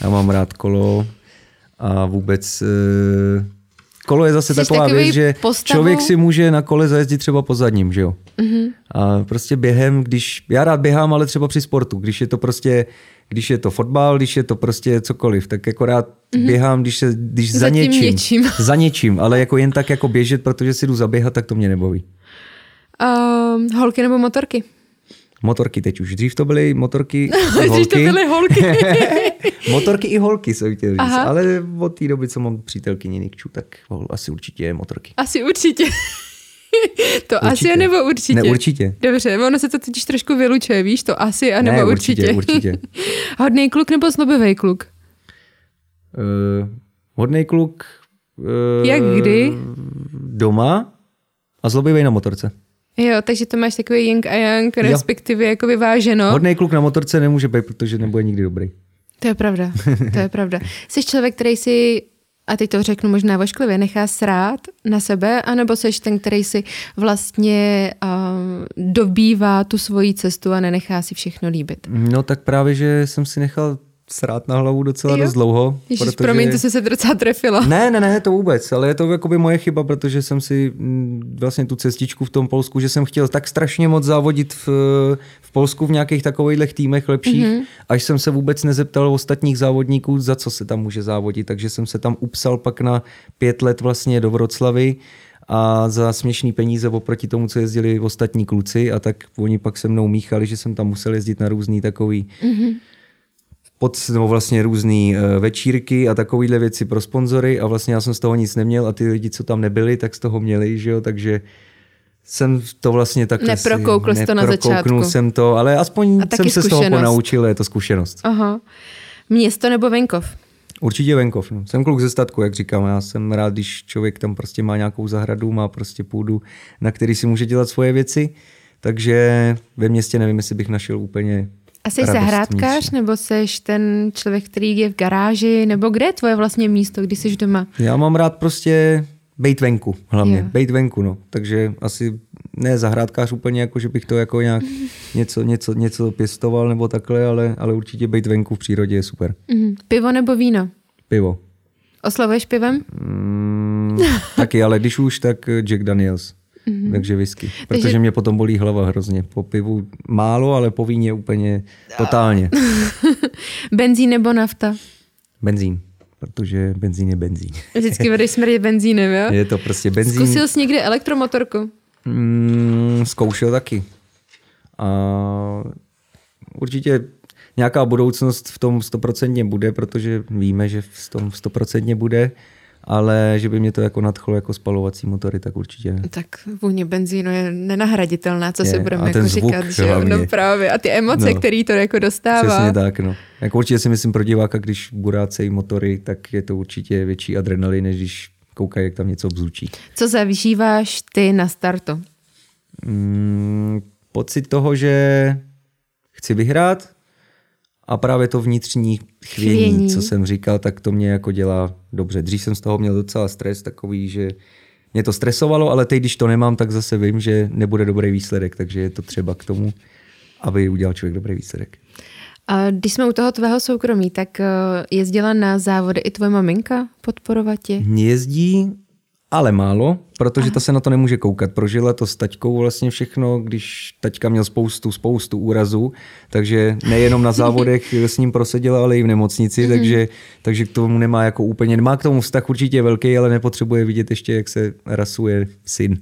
já mám rád kolo a vůbec e, kolo je zase Jsi taková věc, že postavu? člověk si může na kole zajezdit třeba po zadním, že jo. Mm-hmm. A prostě během, když, já rád běhám, ale třeba při sportu, když je to prostě, když je to fotbal, když je to prostě cokoliv, tak jako rád mm-hmm. běhám, když, se, když za, za něčím, něčím. za něčím, ale jako jen tak jako běžet, protože si jdu zaběhat, tak to mě nebaví. Uh, holky nebo motorky? Motorky teď už. Dřív to byly motorky Dřív holky. to byly holky. motorky i holky jsem chtěl říct. Aha. Ale od té doby, co mám přítelkyni Nikču, tak asi určitě je motorky. Asi určitě. to Určitě. asi a nebo určitě? Ne, určitě. Dobře, ono se to totiž trošku vylučuje, víš, to asi a nebo ne, určitě. určitě. určitě. Hodný kluk nebo zlobivý kluk? Uh, hodný kluk. Uh, Jak kdy? Doma a zlobivý na motorce. Jo, takže to máš takový yin a yang, respektive jako vyváženo. Hodný kluk na motorce nemůže být, protože nebude nikdy dobrý. To je pravda, to je pravda. Jsi člověk, který si, a teď to řeknu možná vošklivě, nechá srát na sebe, anebo jsi ten, který si vlastně uh, dobývá tu svoji cestu a nenechá si všechno líbit? No tak právě, že jsem si nechal srát na hlavu docela Jo. dost dlouho. Ježiš, protože... promiň, to se se docela trefila. Ne, ne, ne, to vůbec, ale je to jakoby moje chyba, protože jsem si mm, vlastně tu cestičku v tom Polsku, že jsem chtěl tak strašně moc závodit v, v Polsku v nějakých takových týmech lepších, mm-hmm. až jsem se vůbec nezeptal ostatních závodníků, za co se tam může závodit, takže jsem se tam upsal pak na pět let vlastně do Vroclavy a za směšný peníze oproti tomu, co jezdili ostatní kluci a tak oni pak se mnou míchali, že jsem tam musel jezdit na různý takový mm-hmm pod no vlastně různé uh, večírky a takovéhle věci pro sponzory a vlastně já jsem z toho nic neměl a ty lidi, co tam nebyli, tak z toho měli, že jo, takže jsem to vlastně tak Neprokoukl jsi to na začátku. jsem to, ale aspoň jsem se z toho zkušenost. ponaučil, je to zkušenost. Aha. Město nebo venkov? Určitě venkov. No. Jsem kluk ze statku, jak říkám. Já jsem rád, když člověk tam prostě má nějakou zahradu, má prostě půdu, na který si může dělat svoje věci. Takže ve městě nevím, jestli bych našel úplně A jsi zahrádkář, nebo jsi ten člověk, který je v garáži, nebo kde je tvoje vlastně místo, když jsi doma? Já mám rád prostě bejt venku, hlavně. Jo. Bejt venku, no. Takže asi ne zahrádkář úplně, jako že bych to jako nějak něco, něco, něco pěstoval nebo takhle, ale, ale určitě bejt venku v přírodě je super. Mhm. Pivo nebo víno? Pivo. Oslavuješ pivem? Mm, taky, ale když už, tak Jack Daniels. Mm-hmm. Takže whisky. Protože Takže- mě potom bolí hlava hrozně. Po pivu málo, ale po víně úplně totálně. Benzín nebo nafta? Benzín. Protože benzín je benzín. Vždycky vedeš smrdit benzínem, jo? Je to prostě benzín. Zkusil jsi někdy elektromotorku? Mm, zkoušel taky. A určitě nějaká budoucnost v tom stoprocentně bude, protože víme, že v tom stoprocentně bude, ale že by mě to jako nadchlo jako spalovací motory, tak určitě ne. Tak vůně benzínu je nenahraditelná, co Je, si budeme jako zvuk říkat, že hlavně. No právě. A ty emoce, No. který to jako dostává. Přesně tak, no. Jako určitě si myslím pro diváka, když burácejí motory, tak je to určitě větší adrenalin, než když koukají, jak tam něco bzučí. Co zažíváš ty na startu? Mm, pocit toho, že chci vyhrát a právě to vnitřní chvění, Chvění. co jsem říkal, tak to mě jako dělá dobře. Dřív jsem z toho měl docela stres takový, že mě to stresovalo, ale teď, když to nemám, tak zase vím, že nebude dobrý výsledek, takže je to třeba k tomu, aby udělal člověk dobrý výsledek. A když jsme u toho tvého soukromí, tak eh, jezdila na závody i tvoje maminka podporovat tě? Jezdí, ale málo, protože ta se na to nemůže koukat. Prožila to s taťkou vlastně všechno, když taťka měl spoustu, spoustu úrazů, takže nejenom na závodech s ním proseděla, ale i v nemocnici, takže, takže k tomu nemá jako úplně, má k tomu vztah určitě velký, ale nepotřebuje vidět ještě, jak se rasuje syn.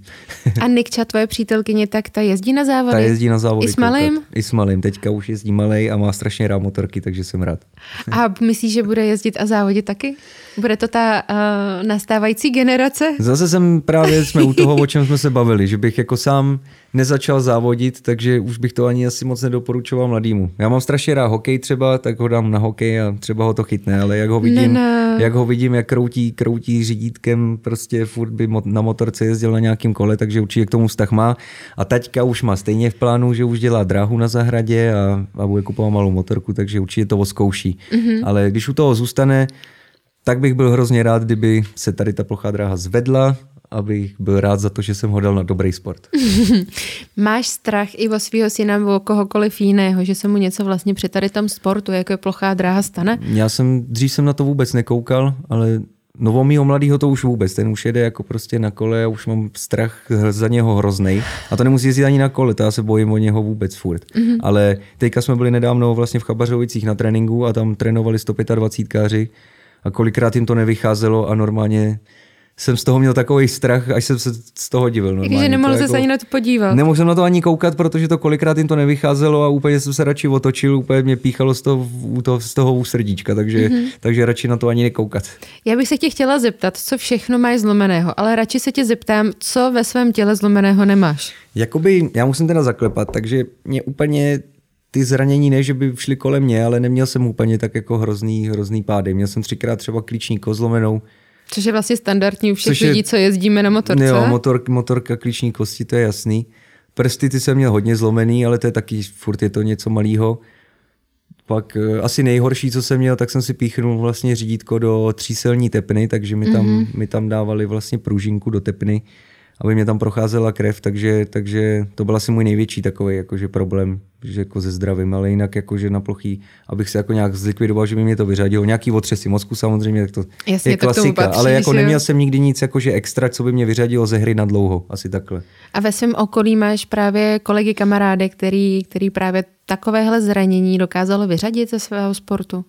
A Nikča, tvoje přítelkyně, tak ta jezdí na závody? Ta jezdí na závody. I s malým? koukat. I s malým. Teďka už jezdí malej a má strašně rád motorky, takže jsem rád. A myslíš, že bude jezdit a závodit taky? Bude to ta uh, nastávající generace? Zase jsem právě, jsme u toho, o čem jsme se bavili, že bych jako sám nezačal závodit, takže už bych to ani asi moc nedoporučoval mladýmu. Já mám strašně rád hokej třeba, tak ho dám na hokej a třeba ho to chytne, ale jak ho vidím, Ne, ne. jak ho vidím, jak kroutí, kroutí řídítkem, prostě furt by na motorce jezdil na nějakém kole, takže určitě k tomu vztah má. A taťka už má stejně v plánu, že už dělá dráhu na zahradě a, a bude kupovat malou motorku, takže určitě to oskouší. Mm-hmm. Ale když u toho zůstane, tak bych byl hrozně rád, kdyby se tady ta plochá dráha zvedla, abych byl rád za to, že jsem ho dal na dobrý sport. Máš strach i o svého syna nebo o kohokoliv jiného, že se mu něco vlastně při tady tom sportu, jako je plochá dráha, stane? Já jsem, dřív jsem na to vůbec nekoukal, ale novo mýho mladýho to už vůbec, ten už jede jako prostě na kole a už mám strach za něho hroznej. A to nemusí jezdit ani na kole, to já se bojím o něho vůbec furt. Mm-hmm. Ale teďka jsme byli nedávno vlastně v Chabařovicích na tréninku a tam trénovali 125 káři a kolikrát jim to nevycházelo a normálně jsem z toho měl takový strach, až jsem se z toho divil. Takže nemohl se jako, ani na to podívat. Nemohl jsem na to ani koukat, protože to kolikrát jim to nevycházelo a úplně jsem se radši otočil, úplně mě píchalo z toho, to, z toho srdíčka, takže, mm-hmm. takže radši na to ani nekoukat. Já bych se tě chtěla zeptat, co všechno máš zlomeného, ale radši se tě zeptám, co ve svém těle zlomeného nemáš. Jakoby, já musím teda zaklepat, takže mě úplně ty zranění ne, že by šly kolem mě, ale neměl jsem úplně tak jako hrozný, hrozný pády. Měl jsem třikrát třeba klíční kozlomenou, Což je vlastně standardní u všech Což lidí, je, co jezdíme na motorce. Jo, motor, motorka, klíční kosti, to je jasný. Prsty ty jsem měl hodně zlomený, ale to je taky, furt je to něco malého. Pak uh, asi nejhorší, co jsem měl, tak jsem si píchnul vlastně řídítko do tříselní tepny, takže mi tam, mm-hmm. mi tam dávali vlastně pružinku do tepny aby mě tam procházela krev, takže, takže to byl asi můj největší takový jakože problém, že jako ze zdravím, ale jinak jakože na plochý, abych se jako nějak zlikvidoval, že by mě to vyřadilo. Nějaký otřesy mozku samozřejmě, tak to Jasně, je klasika, patří, ale jako neměl jsem nikdy nic jakože extra, co by mě vyřadilo ze hry na dlouho, asi takhle. A ve svém okolí máš právě kolegy kamarády, který, který právě takovéhle zranění dokázalo vyřadit ze svého sportu?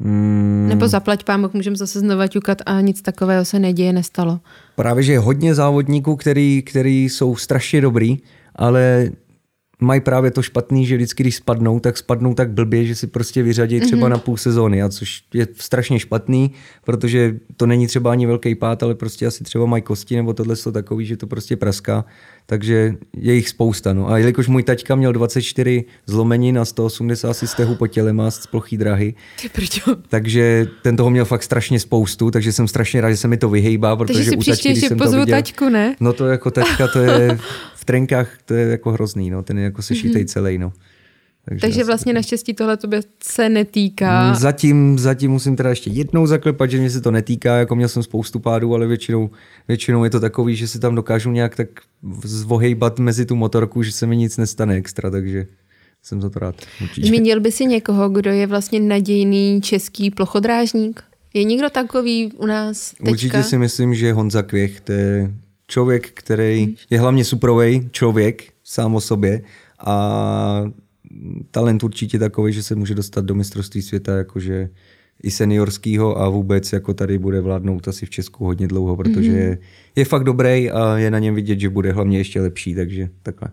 Hmm. Nebo zaplať pámok, můžeme zase znova ťukat a nic takového se neděje, nestalo. Právě, že je hodně závodníků, který, který jsou strašně dobrý, ale mají právě to špatný, že vždycky, když spadnou, tak spadnou tak blbě, že si prostě vyřadí třeba mm-hmm. na půl sezóny, a což je strašně špatný, protože to není třeba ani velký pád, ale prostě asi třeba mají kosti nebo tohle jsou takový, že to prostě praská takže je jich spousta. No. A jelikož můj taťka měl 24 zlomenin a 180 si stehů po těle má z plochý drahy, takže ten toho měl fakt strašně spoustu, takže jsem strašně rád, že se mi to vyhejbá, protože takže si u taťky, ještě jsem pozvu to viděl, taťku, ne? No to jako taťka, to je v trenkách, to je jako hrozný, no. ten je jako sešitej mm-hmm. celý. No. Takže, Takže vlastně naštěstí tohle tobě se netýká. Mm, zatím, zatím musím teda ještě jednou zaklepat, že mě se to netýká, jako měl jsem spoustu pádů, ale většinou, většinou je to takový, že si tam dokážu nějak tak zvohejbat mezi tu motorku, že se mi nic nestane extra, takže jsem za to rád. Určitě. Zmínil by si někoho, kdo je vlastně nadějný český plochodrážník? Je někdo takový u nás teďka? Určitě si myslím, že Honza Kvěch, to je člověk, který je hlavně suprovej člověk sám o sobě a talent určitě takový, že se může dostat do mistrovství světa, jakože i seniorského a vůbec jako tady bude vládnout asi v Česku hodně dlouho, protože mm-hmm. je, je fakt dobrý a je na něm vidět, že bude hlavně ještě lepší, takže takhle.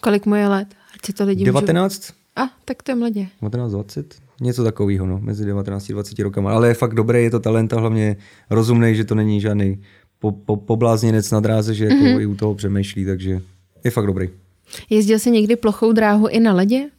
Kolik mu je let? Ať si to lidi 19. Můžu... A, tak to je mladě. 19, 20? Něco takového, no, mezi 19 a 20 rokama. Ale je fakt dobrý, je to talent a hlavně rozumný, že to není žádný po, po, poblázněnec na dráze, že jako mm-hmm. i u toho přemýšlí, takže je fakt dobrý. Jezdil jsi někdy plochou dráhu i na ledě?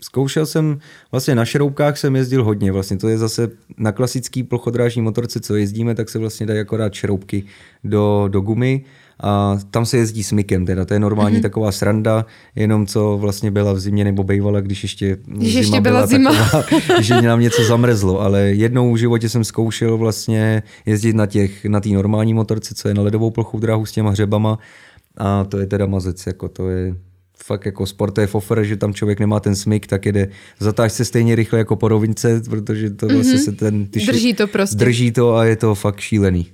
Zkoušel jsem, vlastně na šroubkách jsem jezdil hodně, vlastně to je zase na klasický plochodrážní motorce, co jezdíme, tak se vlastně dají akorát šroubky do, do gumy a tam se jezdí s mykem, teda to je normální mm-hmm. taková sranda, jenom co vlastně byla v zimě nebo bejvala, když ještě když zima ještě byla, byla zima. Taková, že nám něco zamrzlo, ale jednou v životě jsem zkoušel vlastně jezdit na těch, na té normální motorce, co je na ledovou plochu dráhu s těma hřebama a to je teda mazec, jako to je, fakt jako sport je fofer, že tam člověk nemá ten smyk, tak jede, zatáž se stejně rychle jako po rovince, protože to mm-hmm. vlastně se ten... Ty drží to prostě. Drží to a je to fakt šílený.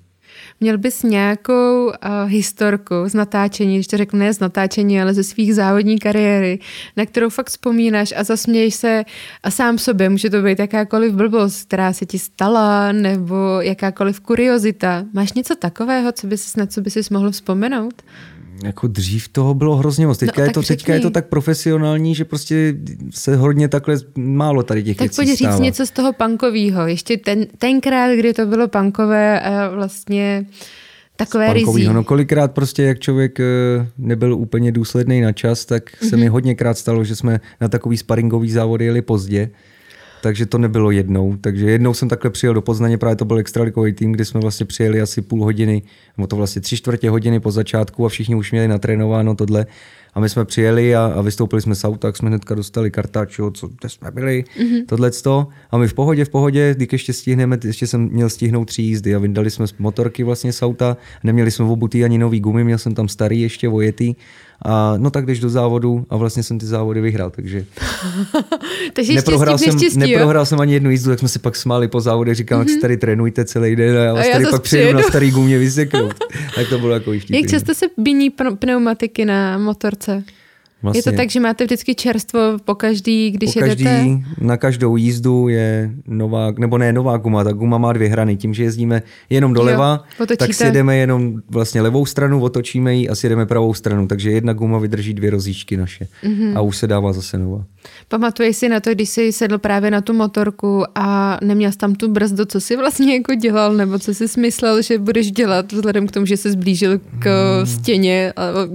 Měl bys nějakou uh, historku z natáčení, když to řeknu ne z natáčení, ale ze svých závodní kariéry, na kterou fakt vzpomínáš a zasměješ se a sám sobě. Může to být jakákoliv blbost, která se ti stala, nebo jakákoliv kuriozita. Máš něco takového, co bys, na co bys si mohl vzpomenout? Jako dřív toho bylo hrozně moc. Teďka, no, je, to, teďka je to tak profesionální, že prostě se hodně takhle málo tady těch tak věcí Tak pojď říct něco z toho punkového. Ještě ten, tenkrát, kdy to bylo punkové a vlastně takové rizí. No kolikrát prostě, jak člověk eh, nebyl úplně důsledný na čas, tak mm-hmm. se mi mhm. hodněkrát stalo, že jsme na takový sparingový závody jeli pozdě takže to nebylo jednou. Takže jednou jsem takhle přijel do Poznaně, právě to byl extralikový tým, kdy jsme vlastně přijeli asi půl hodiny, nebo to vlastně tři čtvrtě hodiny po začátku a všichni už měli natrénováno tohle. A my jsme přijeli a, a vystoupili jsme z auta, tak jsme hnedka dostali kartáčo, co kde jsme byli, mm-hmm. tohleto. A my v pohodě, v pohodě, když ještě stihneme, ještě jsem měl stihnout tři jízdy a vyndali jsme motorky vlastně z auta, neměli jsme obutý ani nový gumy, měl jsem tam starý ještě vojetý a no tak jdeš do závodu a vlastně jsem ty závody vyhrál, takže... takže neprohrál, jsem, štěstí, neprohrál jsem ani jednu jízdu, tak jsme si pak smáli po závodech, říkám, mm-hmm. jak tady trénujte celý den a já vás a já tady pak přijedu na starý gumě vyseknout. tak to bylo jako vtipný. Jak často se bíní pneumatiky na motorce? Vlastně je to tak, že máte vždycky čerstvo po každý, když po každý, jedete? Na každou jízdu je nová, nebo ne nová guma, ta guma má dvě hrany. Tím, že jezdíme jenom doleva, jo, tak si jedeme jenom vlastně levou stranu, otočíme ji a si jedeme pravou stranu. Takže jedna guma vydrží dvě rozíčky naše mm-hmm. a už se dává zase nová. Pamatuješ si na to, když jsi sedl právě na tu motorku a neměl jsi tam tu brzdu, co jsi vlastně jako dělal, nebo co jsi myslel, že budeš dělat vzhledem k tomu, že se zblížil k hmm. stěně,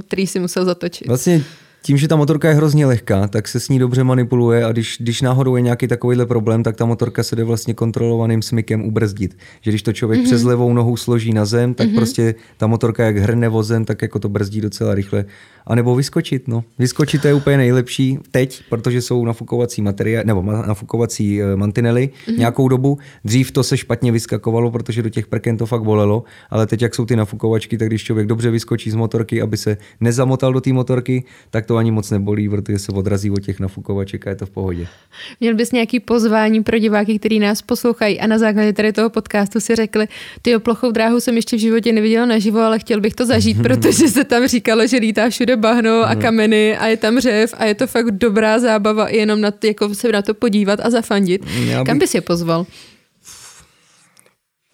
který si musel zatočit? Vlastně tím, že ta motorka je hrozně lehká, tak se s ní dobře manipuluje a když, když náhodou je nějaký takovýhle problém, tak ta motorka se jde vlastně kontrolovaným smykem ubrzdit. Že když to člověk mm-hmm. přes levou nohu složí na zem, tak mm-hmm. prostě ta motorka jak hrne vozem, tak jako to brzdí docela rychle. A nebo vyskočit, no. Vyskočit je úplně nejlepší teď, protože jsou nafukovací materiály, nebo nafukovací eh, mantinely mm-hmm. nějakou dobu. Dřív to se špatně vyskakovalo, protože do těch prken to fakt bolelo, ale teď jak jsou ty nafukovačky, tak když člověk dobře vyskočí z motorky, aby se nezamotal do té motorky, tak to ani moc nebolí, protože se odrazí od těch nafukovaček a je to v pohodě. Měl bys nějaký pozvání pro diváky, kteří nás poslouchají a na základě tady toho podcastu si řekli, ty plochou dráhu jsem ještě v životě neviděla naživo, ale chtěl bych to zažít, protože se tam říkalo, že lítá všude bahno a kameny a je tam řev a je to fakt dobrá zábava jenom na to, jako se na to podívat a zafandit. Bych... Kam bys je pozval?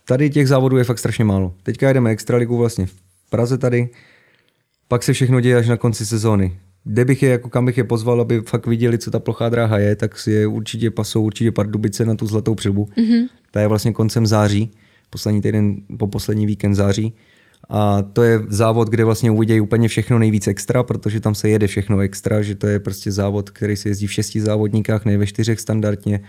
Tady těch závodů je fakt strašně málo. Teďka jedeme extraligu vlastně v Praze tady, pak se všechno děje až na konci sezóny kde bych je, jako kam bych je pozval, aby fakt viděli, co ta plochá dráha je, tak si je určitě pasou určitě Pardubice na tu zlatou přilbu. Mm-hmm. Ta je vlastně koncem září, poslední týden po poslední víkend září. A to je závod, kde vlastně uvidějí úplně všechno nejvíc extra, protože tam se jede všechno extra, že to je prostě závod, který se jezdí v šesti závodníkách, ne ve čtyřech standardně.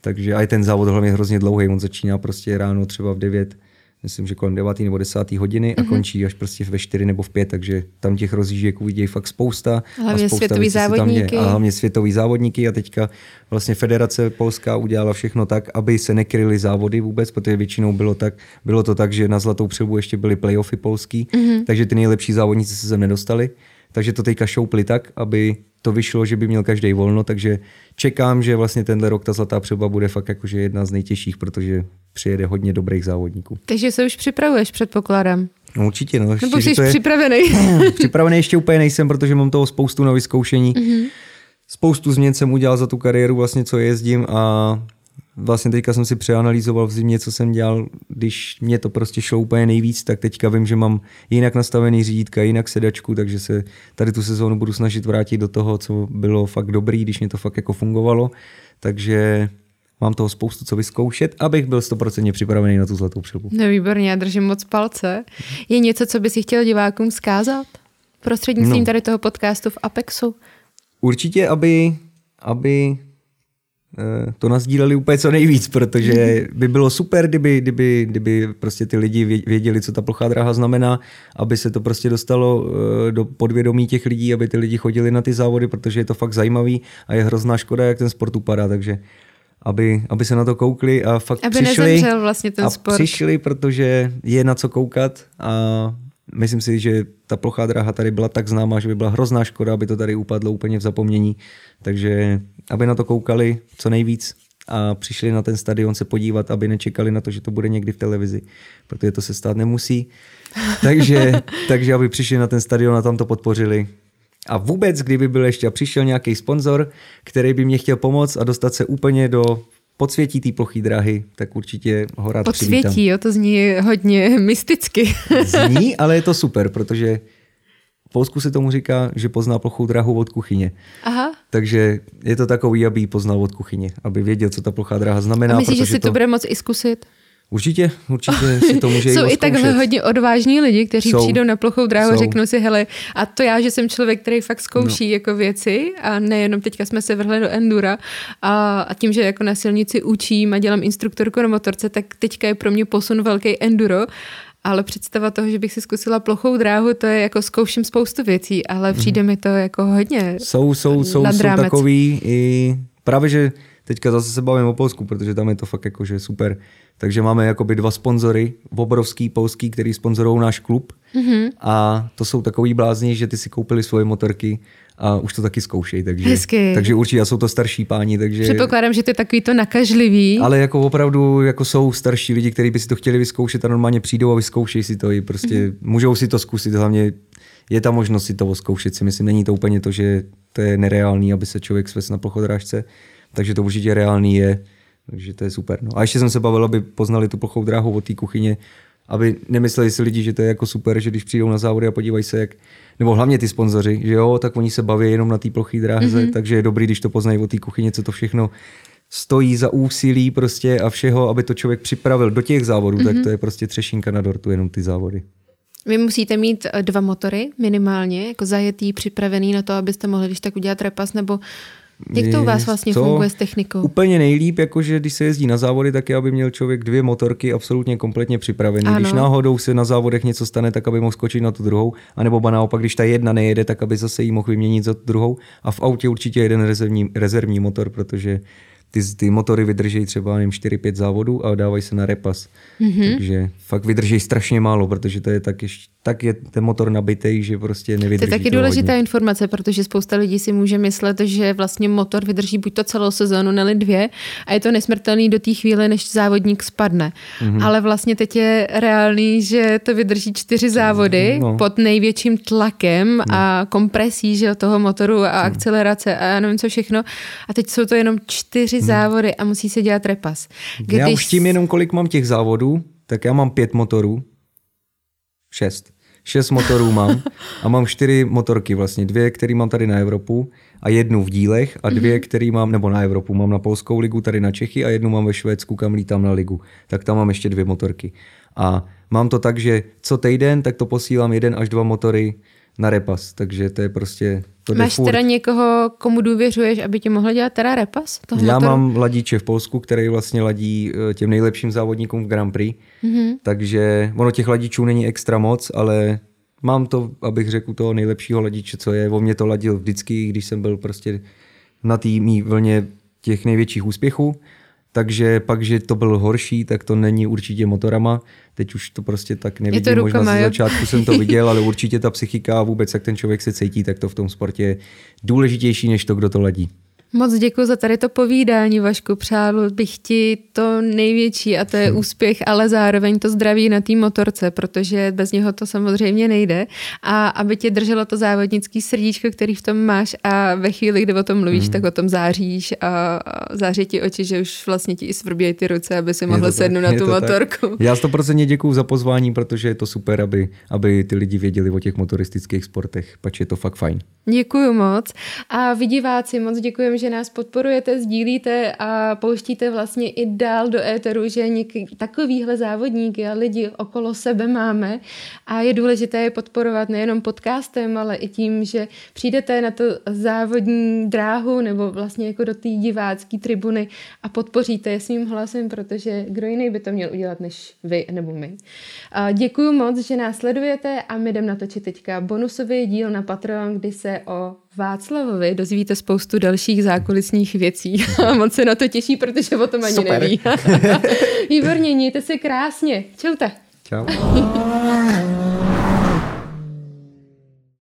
Takže a ten závod hlavně hrozně dlouhý, on začíná prostě ráno třeba v 9 myslím, že kolem 9. nebo 10. hodiny a mm-hmm. končí až prostě ve 4 nebo v 5, takže tam těch rozjížděk uvidějí fakt spousta. Hlavně a spousta světový závodníky. a hlavně světový závodníky a teďka vlastně Federace Polská udělala všechno tak, aby se nekryly závody vůbec, protože většinou bylo, tak, bylo to tak, že na Zlatou přilbu ještě byly playoffy polský, mm-hmm. takže ty nejlepší závodníci se sem nedostali. Takže to teďka šoupli tak, aby to vyšlo, že by měl každý volno, takže čekám, že vlastně tenhle rok ta zlatá přeba bude fakt jakože jedna z nejtěžších, protože přijede hodně dobrých závodníků. Takže se už připravuješ, předpokládám. No určitě, no. Ještě, Nebo jsi je... připravený? připravený ještě úplně nejsem, protože mám toho spoustu na vyzkoušení. Mm-hmm. Spoustu změn jsem udělal za tu kariéru, vlastně co jezdím a vlastně teďka jsem si přeanalýzoval v zimě, co jsem dělal, když mě to prostě šlo úplně nejvíc, tak teďka vím, že mám jinak nastavený řídítka, jinak sedačku, takže se tady tu sezónu budu snažit vrátit do toho, co bylo fakt dobrý, když mě to fakt jako fungovalo. Takže mám toho spoustu co vyzkoušet, abych byl stoprocentně připravený na tu zlatou přilbu. No výborně, já držím moc palce. Je něco, co bys chtěl divákům zkázat? Prostřednictvím no. tady toho podcastu v Apexu? Určitě, aby, aby Eh, to nazdíleli úplně co nejvíc, protože by bylo super, kdyby, kdyby, kdyby prostě ty lidi věděli, co ta plochá dráha znamená, aby se to prostě dostalo eh, do podvědomí těch lidí, aby ty lidi chodili na ty závody, protože je to fakt zajímavý a je hrozná škoda, jak ten sport upadá, takže aby, aby se na to koukli a fakt aby přišli. vlastně ten a sport. přišli, protože je na co koukat a myslím si, že ta plochá dráha tady byla tak známá, že by byla hrozná škoda, aby to tady upadlo úplně v zapomnění. Takže aby na to koukali co nejvíc a přišli na ten stadion se podívat, aby nečekali na to, že to bude někdy v televizi, protože to se stát nemusí. Takže, takže aby přišli na ten stadion a tam to podpořili. A vůbec, kdyby byl ještě a přišel nějaký sponzor, který by mě chtěl pomoct a dostat se úplně do podsvětí té plochý dráhy, tak určitě ho rád Podsvětí, přivítám. jo, to zní hodně mysticky. zní, ale je to super, protože v Polsku se tomu říká, že pozná plochou dráhu od kuchyně. Aha. Takže je to takový, aby ji poznal od kuchyně, aby věděl, co ta plochá dráha znamená. A myslíš, že si to... to bude moc i zkusit? Určitě, určitě si to může Jsou i takhle hodně odvážní lidi, kteří jsou, přijdou na plochou dráhu a řeknou si, hele, a to já, že jsem člověk, který fakt zkouší no. jako věci a nejenom teďka jsme se vrhli do endura a, a tím, že jako na silnici učím a dělám instruktorku na motorce, tak teďka je pro mě posun velký enduro ale představa toho, že bych si zkusila plochou dráhu, to je jako zkouším spoustu věcí, ale přijde mm. mi to jako hodně Jsou, jsou, jsou, jsou takový i právě, že teďka zase se bavím o Polsku, protože tam je to fakt jakože super. Takže máme jakoby dva sponzory, obrovský polský, který sponzorují náš klub. Mm-hmm. A to jsou takový blázni, že ty si koupili svoje motorky a už to taky zkoušej. Takže, Hezky. takže určitě a jsou to starší páni. Takže, Předpokládám, že to je takový to nakažlivý. ale jako opravdu jako jsou starší lidi, kteří by si to chtěli vyzkoušet a normálně přijdou a vyzkoušejí si to. I prostě mm-hmm. můžou si to zkusit, hlavně je ta možnost si to zkoušet si myslím. Není to úplně to, že to je nereálný, aby se člověk svést na plochodrážce, takže to určitě reálný je, takže to je super. No. A ještě jsem se bavil, aby poznali tu plochou dráhu od té kuchyně, aby nemysleli si lidi, že to je jako super, že když přijdou na závody a podívají se, jak, nebo hlavně ty sponzoři, že jo, tak oni se baví jenom na té ploché dráze, mm-hmm. takže je dobrý, když to poznají od té kuchyně, co to všechno stojí za úsilí prostě a všeho, aby to člověk připravil do těch závodů, mm-hmm. tak to je prostě třešinka na dortu, jenom ty závody. Vy musíte mít eh, dva motory minimálně, jako zajetý, připravený na to, abyste mohli když tak udělat repas, nebo jak to u vás vlastně Co? funguje s technikou? Úplně nejlíp, jakože když se jezdí na závody, tak je, aby měl člověk dvě motorky absolutně kompletně připravené. Ano. Když náhodou se na závodech něco stane, tak aby mohl skočit na tu druhou, anebo ba naopak, když ta jedna nejede, tak aby zase jí mohl vyměnit za tu druhou. A v autě určitě jeden rezervní, rezervní motor, protože ty, ty motory vydrží třeba nevím, 4-5 závodů a dávají se na repas. Mm-hmm. Takže fakt vydrží strašně málo, protože to je tak, ještě, tak je ten motor nabitý, že prostě To nevydrží. je taky důležitá hodně. informace, protože spousta lidí si může myslet, že vlastně motor vydrží buď to celou sezónu, neli dvě a je to nesmrtelný do té chvíle, než závodník spadne. Mhm. Mm-hmm. Ale vlastně teď je reálný, že to vydrží čtyři závody No. no. pod největším tlakem no. a kompresí že, toho motoru a akcelerace a já nevím co všechno. A teď jsou to jenom čtyři Mhm. Závody a musí se dělat repas. Já už tím jenom, kolik mám těch závodů, tak já mám pět motorů. Šest. Šest motorů mám a mám čtyři motorky vlastně. Dvě, které mám tady na Evropu a jednu v dílech a dvě, které mám, nebo na Evropu, mám na Polskou ligu, tady na Čechy a jednu mám ve Švédsku, kam lítám na ligu. Tak tam mám ještě dvě motorky. A mám to tak, že co týden, tak to posílám jeden až dva motory na repas, takže to je prostě, to Máš furt. teda někoho, komu důvěřuješ, aby ti mohl dělat teda repas? Toho Já motoru? mám ladíče v Polsku, který vlastně ladí eh, těm nejlepším závodníkům v Grand Prix, Mhm. mm-hmm. takže ono těch ladičů není extra moc, ale mám to, abych řekl, toho nejlepšího ladiče, co je. O mě to ladil vždycky, když jsem byl prostě na té mý vlně těch největších úspěchů, takže pak, že to byl horší, tak to není určitě motorama. Teď už to prostě tak nevidím, možná rukama, ze jo? začátku jsem to viděl, ale určitě ta psychika a vůbec, jak ten člověk se cítí, tak to v tom sportě je důležitější, než to, kdo to ladí. Moc děkuji za tady to povídání, Vašku. Přála bych ti to největší a to je úspěch, ale zároveň to zdraví na té motorce, protože bez něho to samozřejmě nejde. A aby tě drželo to závodnický srdíčko, který v tom máš a ve chvíli, kdy o tom mluvíš, Mhm. mm. tak o tom záříš a září ti oči, že už vlastně ti i svrbějí ty ruce, aby si Je mohl to sednout tak, na tu to tak. motorku. Já 100% děkuju za pozvání, protože je to super, aby, aby ty lidi věděli o těch motoristických sportech, pač je to fakt fajn. Děkuji moc. A vy diváci, moc děkujeme, že nás podporujete, sdílíte a pouštíte vlastně i dál do éteru, že něk- takovýhle závodníky a lidi okolo sebe máme a je důležité je podporovat nejenom podcastem, ale i tím, že přijdete na to závodní dráhu nebo vlastně jako do té divácké tribuny a podpoříte je svým hlasem, protože kdo jiný by to měl udělat než vy nebo my. Děkuji moc, že nás sledujete a my jdeme natočit teďka bonusový díl na Patreon, kdy se o Václavovi dozvíte spoustu dalších zákulisních věcí. A moc se na to těší, protože o tom ani Super. neví. Výborně, mějte se krásně. Čaute. Čau.